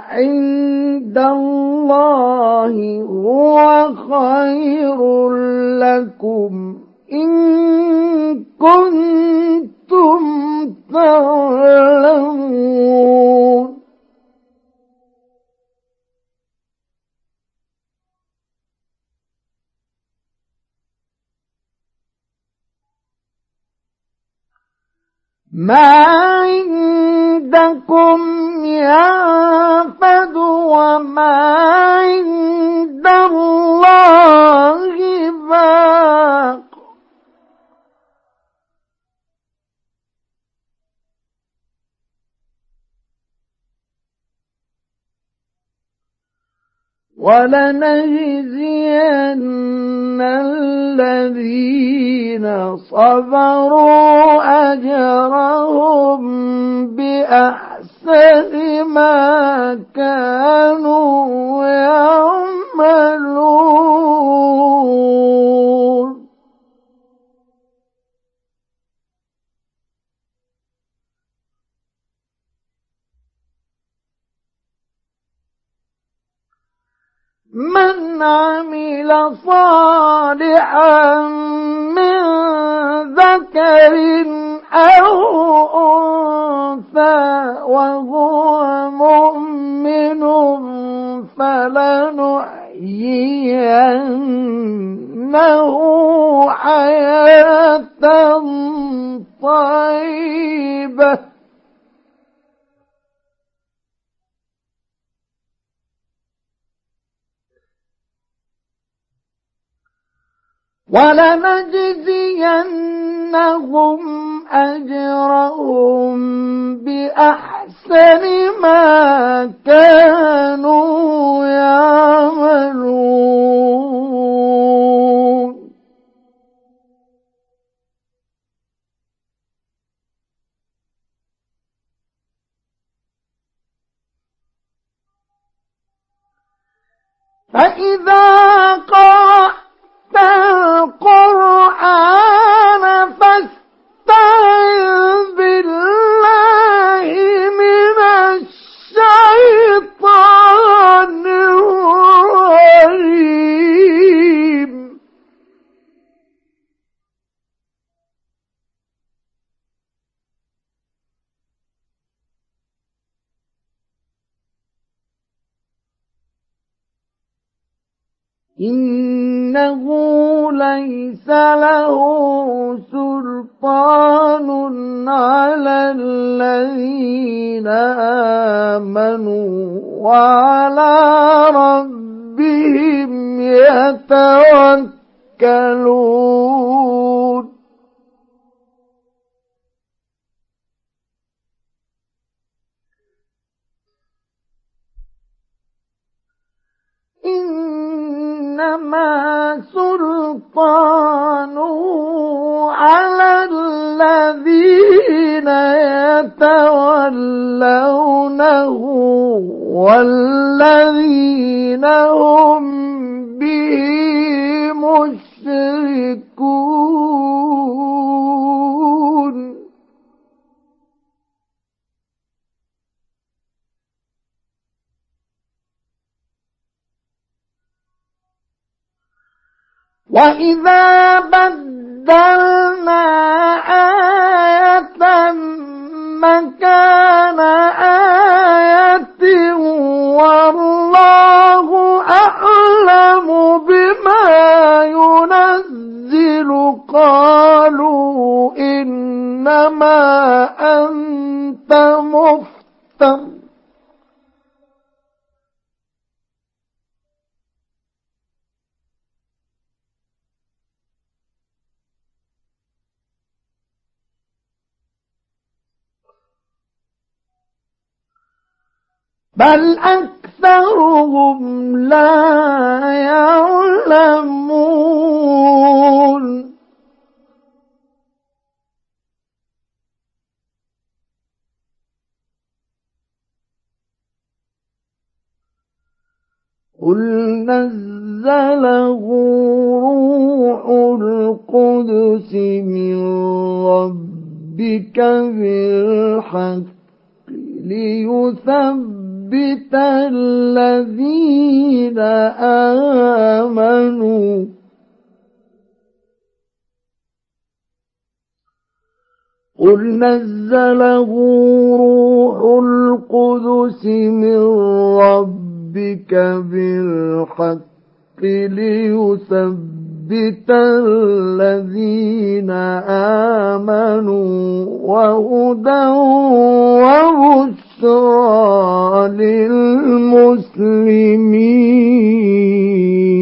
عند الله هو خير لكم إن كنتم تعلمون. ما عندكم ينفد وما عند الله باق. ولنجزين الذين صبروا أجرهم بأحسن ما كانوا يعملون. من عمل صالحا من ذكر أو أنثى وهو مؤمن فلنحيينه حياة طيبة. ولنجزينهم أجرهم بأحسن ما كانوا يعملون. فإذا قال القرآن فاستعذ بالله من إنه ليس له سلطان على الذين آمنوا وعلى ربهم يتوكلون. إنما سلطانه على الذين يتولونه والذين هم به وإذا بل أكثرهم لا يعلمون. قل نزله روح القدس من ربك بالحق ليثبت يثبت الذين آمنوا قل نزله روح القدس من ربك بالحق ليثبت ليثبت الذين آمنوا وهدى وبشرى للمسلمين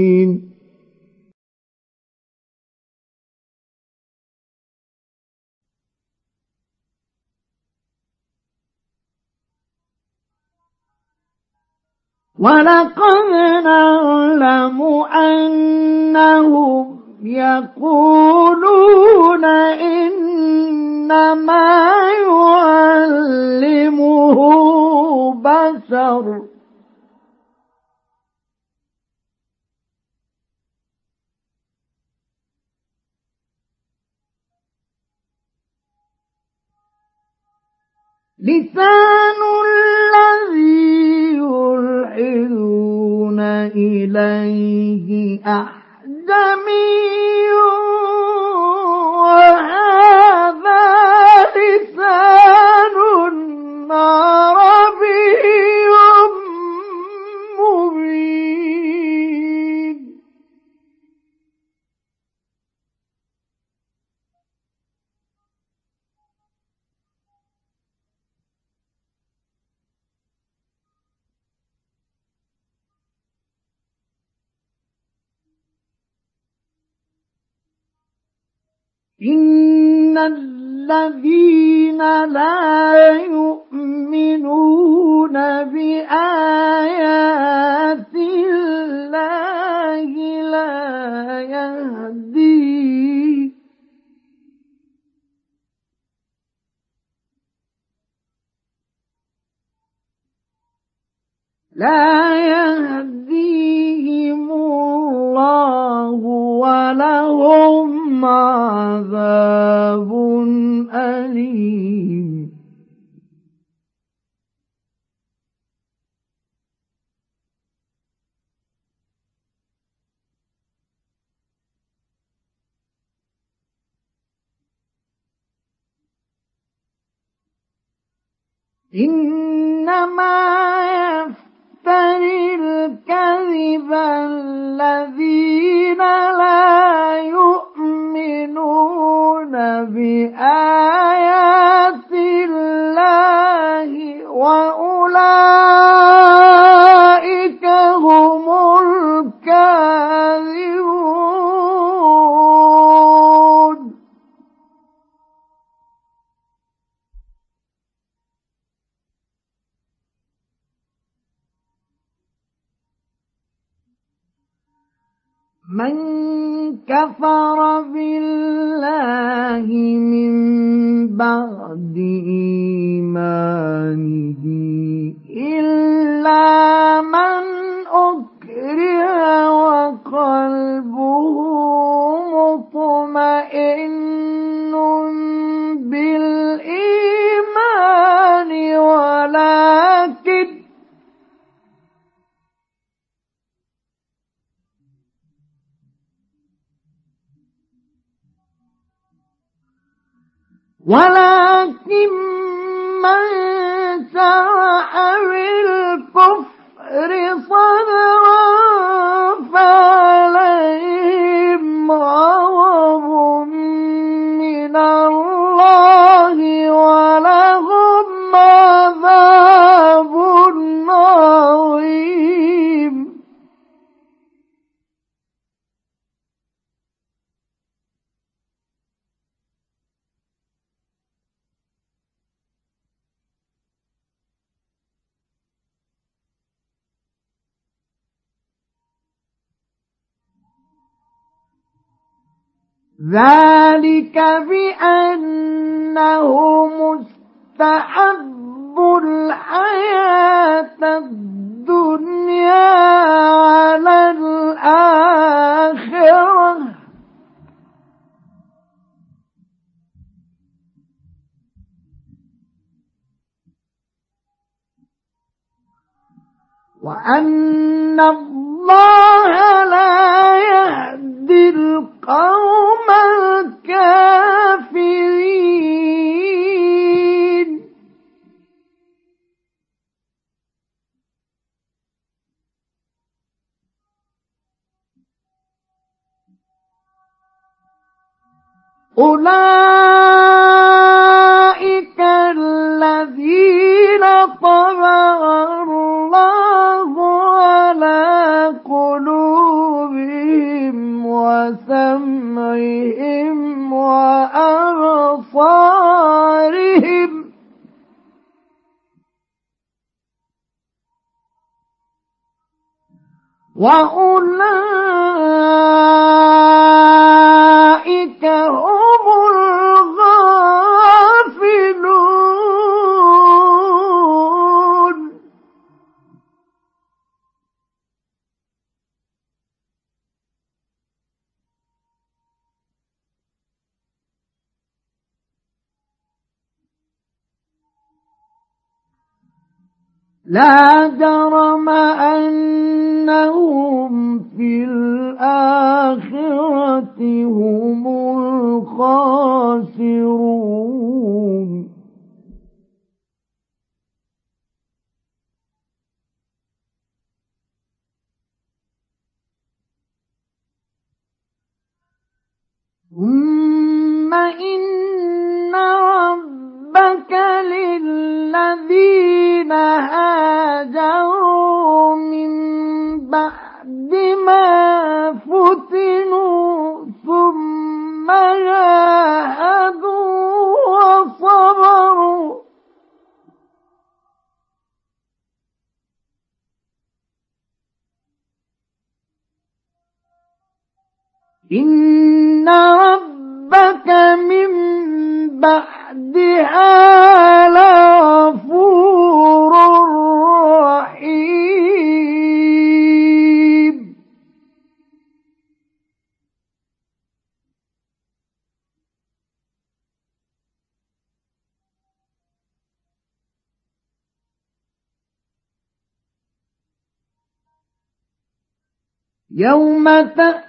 ولقد نعلم أنهم يقولون إنما يعلمه بشر. لسان الذي يلحدون إليه أحدمي وهذا لسان عربي إن الذين لا يؤمنون بآيات الله لا يهدي لا يهديهم الله ولهم عذاب أليم. إنما الكذب الذين لا يؤمنون بآيات ذلك بأنه وأولئك ثم إن ربك للذين هاجروا من بعد ما فتنوا ثم جاهدوا وصبروا إن ربك من بعدها لغفور رحيم. يوم تأتي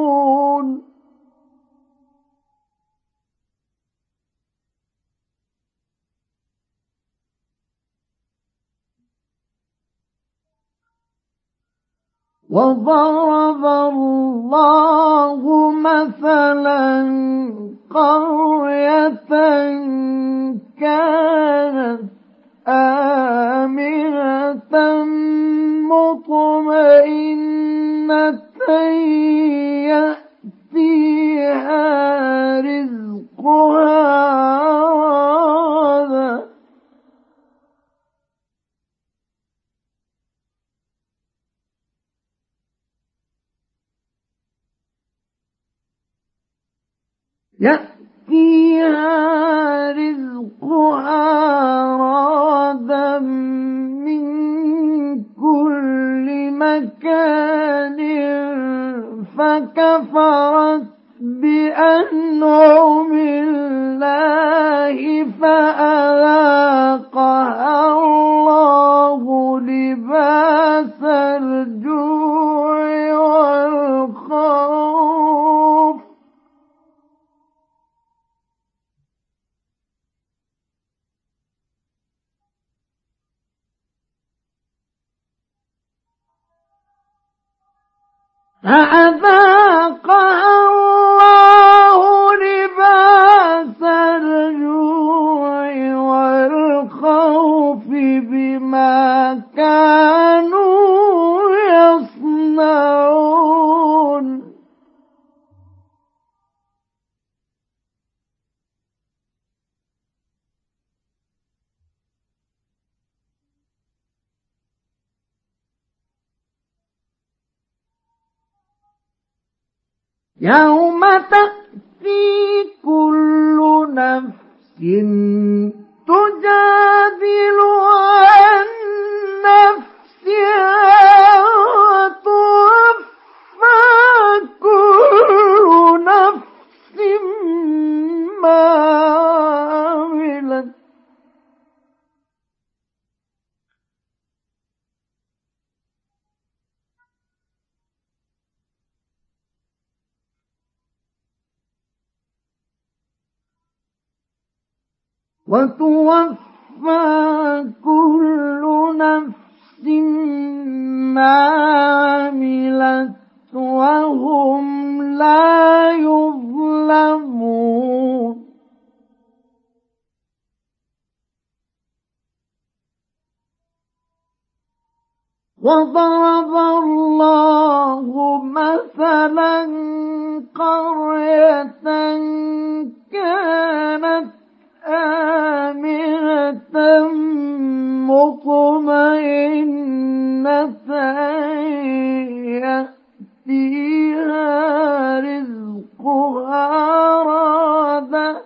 وضرب الله مثلا قرية كانت آمنة مطمئنة يأتيها رزقها رغدا يأتيها رزقها رغدا من كل مكان فكفرت بأنعم الله فأذاقها الله لباس الجوع والخوف. فأذاقها الله لباس الجوع والخوف بما كانوا يصنعون. يوم تأتي كل نفس تجادل عن نفسها وتوفى كل نفس ما عملت وتوفى كل نفس ما عملت وهم لا يظلمون. وضرب الله مثلا قرية كانت آمنة مطمئنة يأتيها رزقها رادا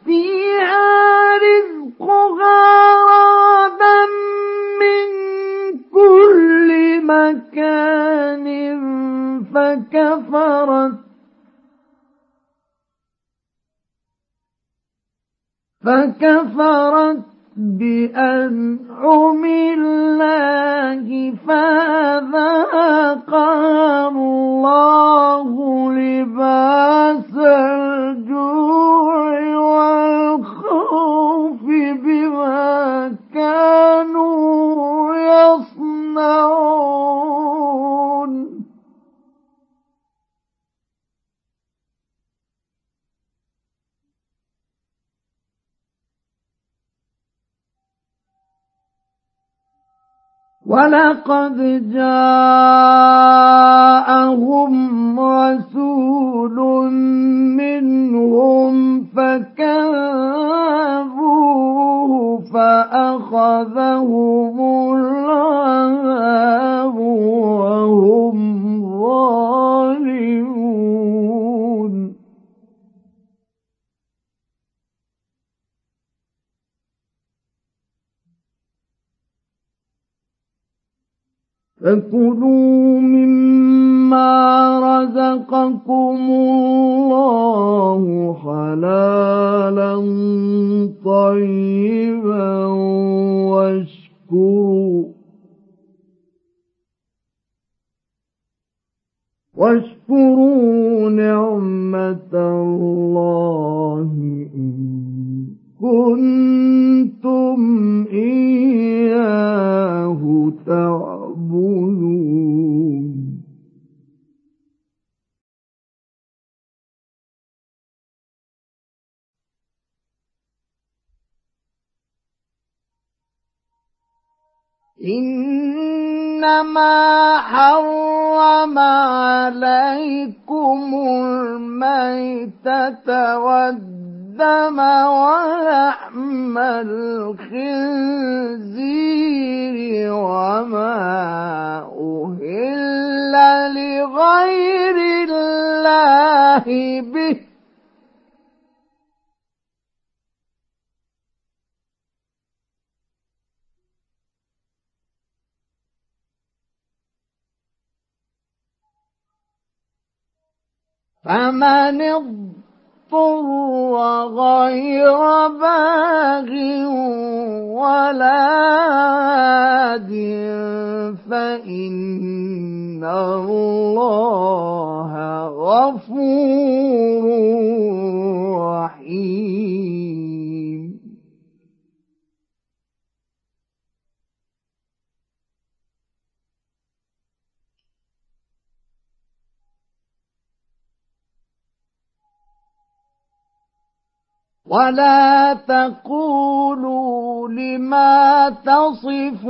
يأتيها رزقها رادا من كل مكان فكفرت. فكفرت بأنعم الله فذاقها الله لباس الجوع والخوف بما كانوا يصنعون ولقد جاءهم رسول منهم فكذبوه فأخذهم العذاب وهم ظالمون. فكلوا مما رزقكم الله حلالا طيبا واشكروا واشكروا نعمة الله إن كنتم إياه تعبدون إنما حرم عليكم الميتة والدم ولحم الخنزير وما أهل لغير الله به فمن اضطر غير باغ ولا عاد فإن الله غفور ولا تقولوا لما تصف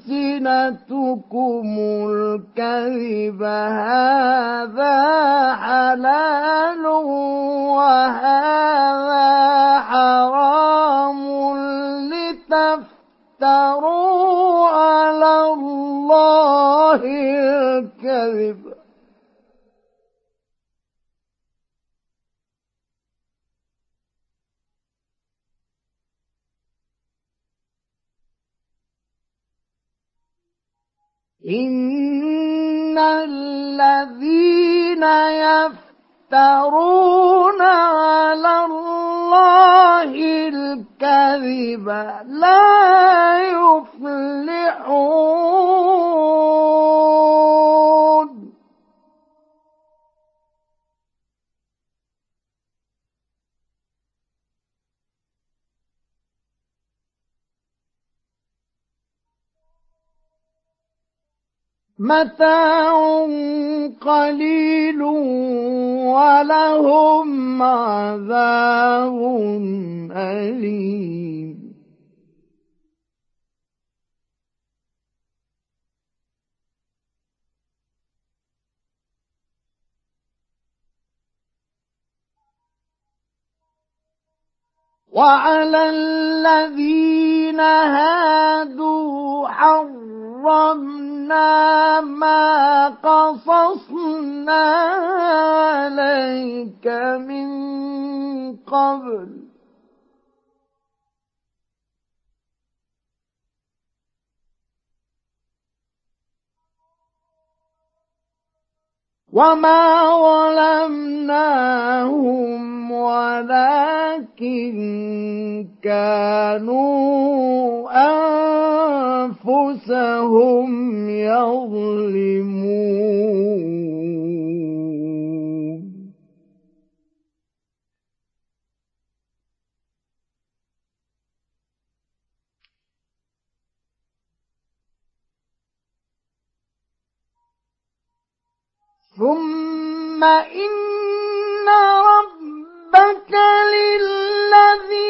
ألسنتكم الكذب هذا حلال وهذا حرام لتفتروا على الله الكذب. إن الذين يفترون على الله الكذب لا يفلحون متاع قليل ولهم عذاب أليم. وعلى الذين هادوا حرمنا ما قصصنا عليك من قبل وما ظلمناهم ولكن كانوا أنفسهم يظلمون ثم إن ربك للذين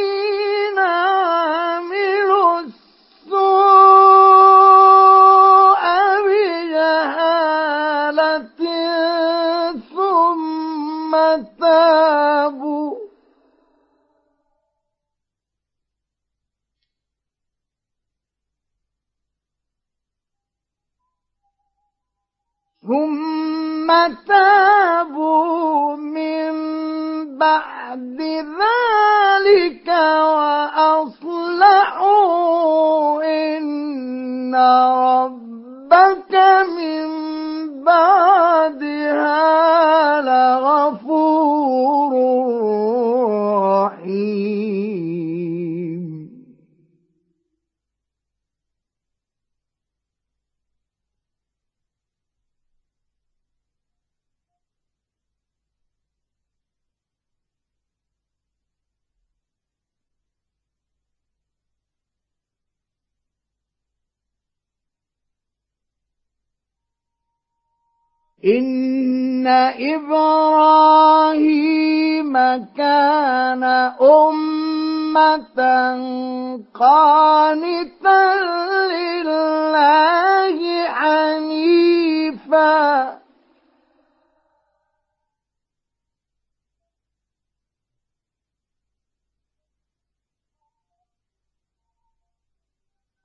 عملوا السوء ثم تابوا من بعد ذلك وأصلحوا إن ربك من بعدها لغفور إن إبراهيم كان أمة قانتا لله حنيفا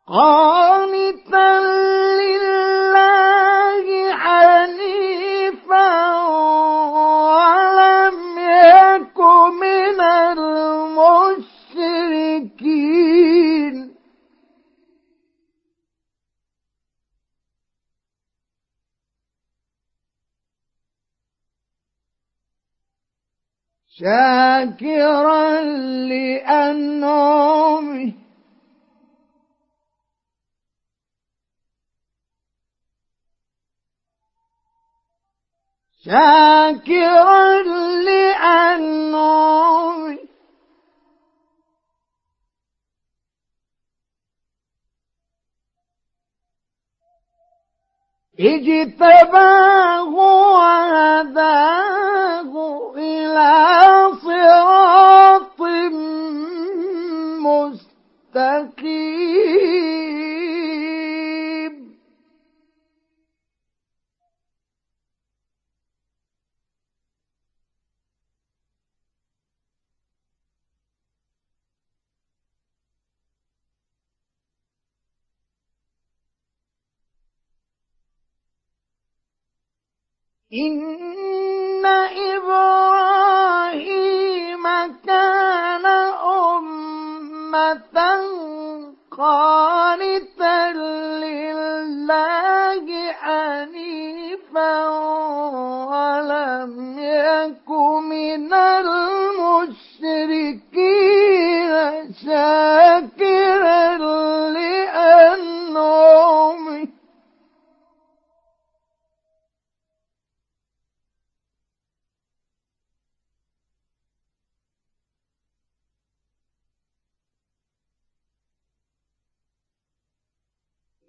قانتا لله حنيفا ولم يك من المشركين. شاكرا لأنعمه شاكرا لأنعمه اجتباه وهداه إلى صراط مستقيم. إن إبراهيم كان أمة قانتا لله حنيفا ولم يك من المشركين شاكرا لأنعمه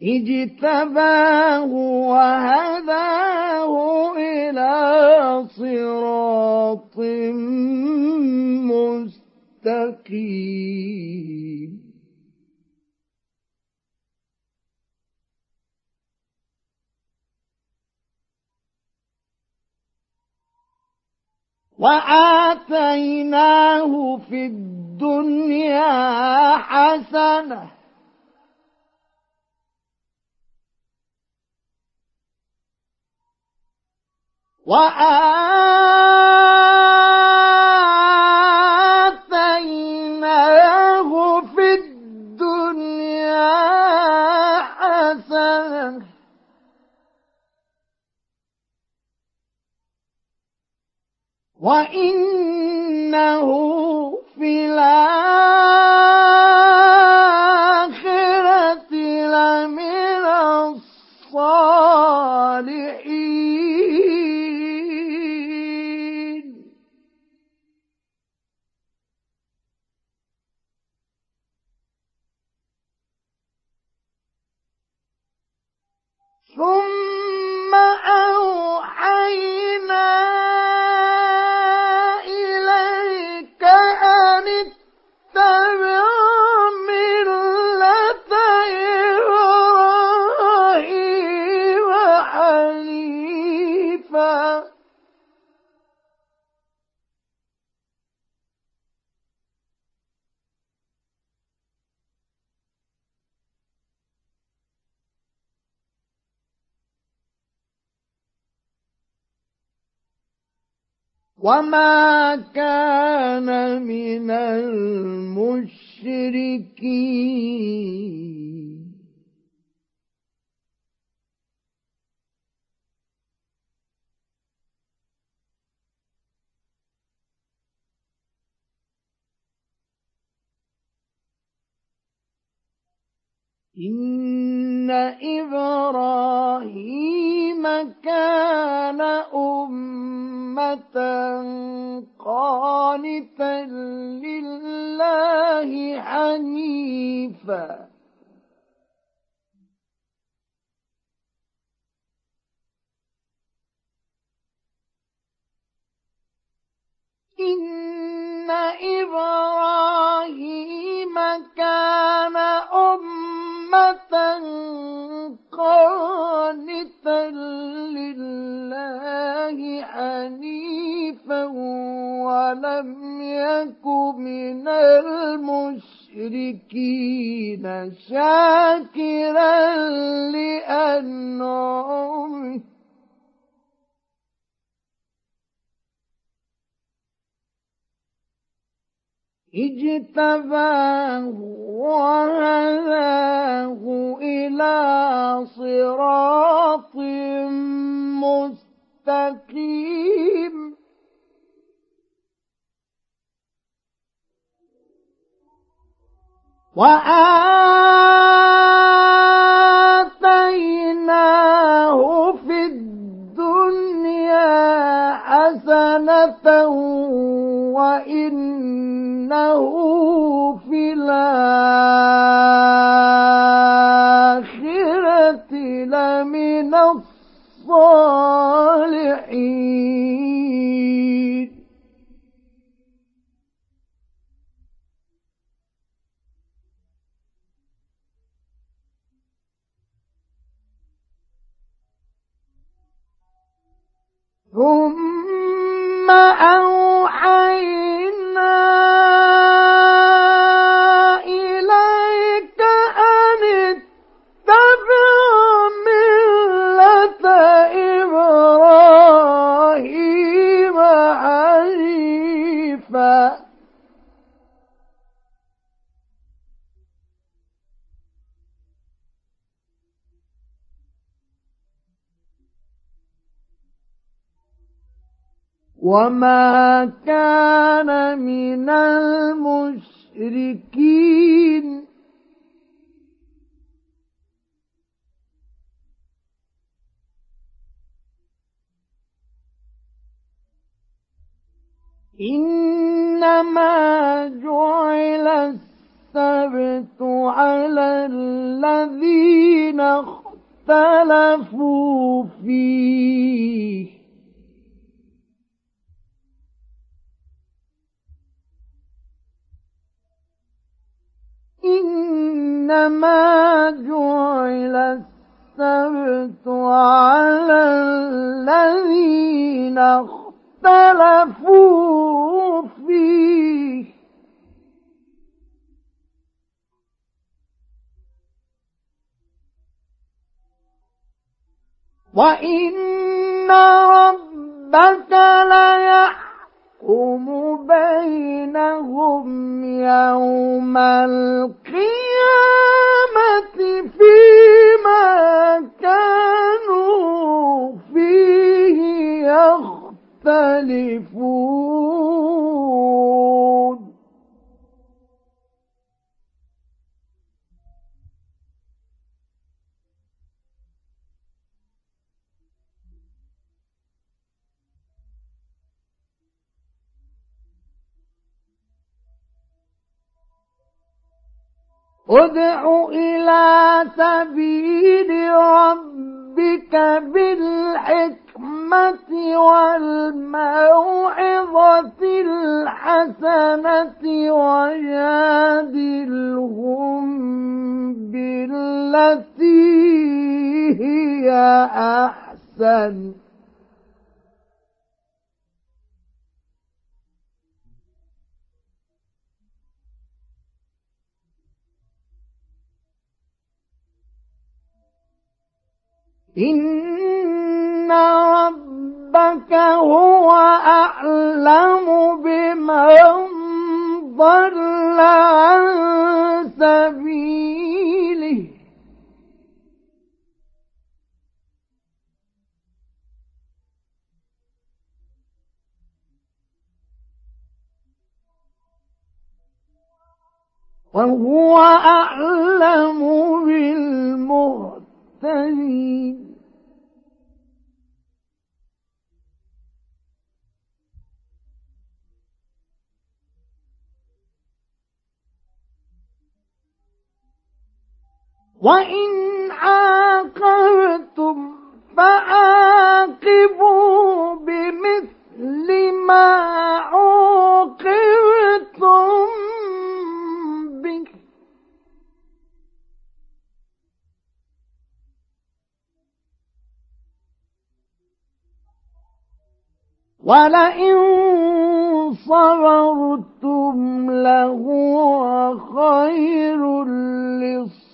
اجتباه وهداه إلى صراط مستقيم. وآتيناه في الدنيا حسنة وآتيناه في الدنيا حسنة. وإنه في الآخرة وما كان من المشركين إن إبراهيم كان أمة قانتا لله حنيفا. إن إبراهيم كان أمة قانتا لله حنيفا ولم يك من المشركين شاكرا لأنعمه اجتباه وهداه إلى صراط مستقيم. وآتيناه حسنة وإنه في الآخرة لمن الصالحين. ثم أوحينا وما كان من المشركين إنما جعل السبت على الذين اختلفوا فيه إنما جعل السبت على الذين اختلفوا فيه. وإن ربك ليحكم بينهم يوم القيامة فيما كانوا فيه يختلفون. ادع إلى سبيل ربك بالحكمة والموعظة الحسنة وجادلهم بالتي هي أحسن. إن ربك هو أعلم بمن ضل عن سبيله وهو أعلم بالمهتدين وإن عاقبتم فعاقبوا بمثل ما عوقبتم به. ولئن صبرتم لهو خير للصبر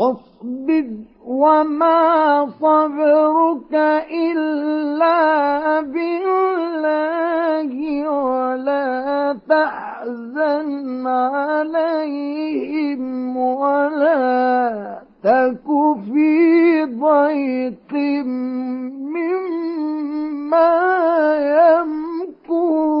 واصبر وما صبرك إلا بالله ولا تحزن عليهم ولا تك في ضيق مما يمكون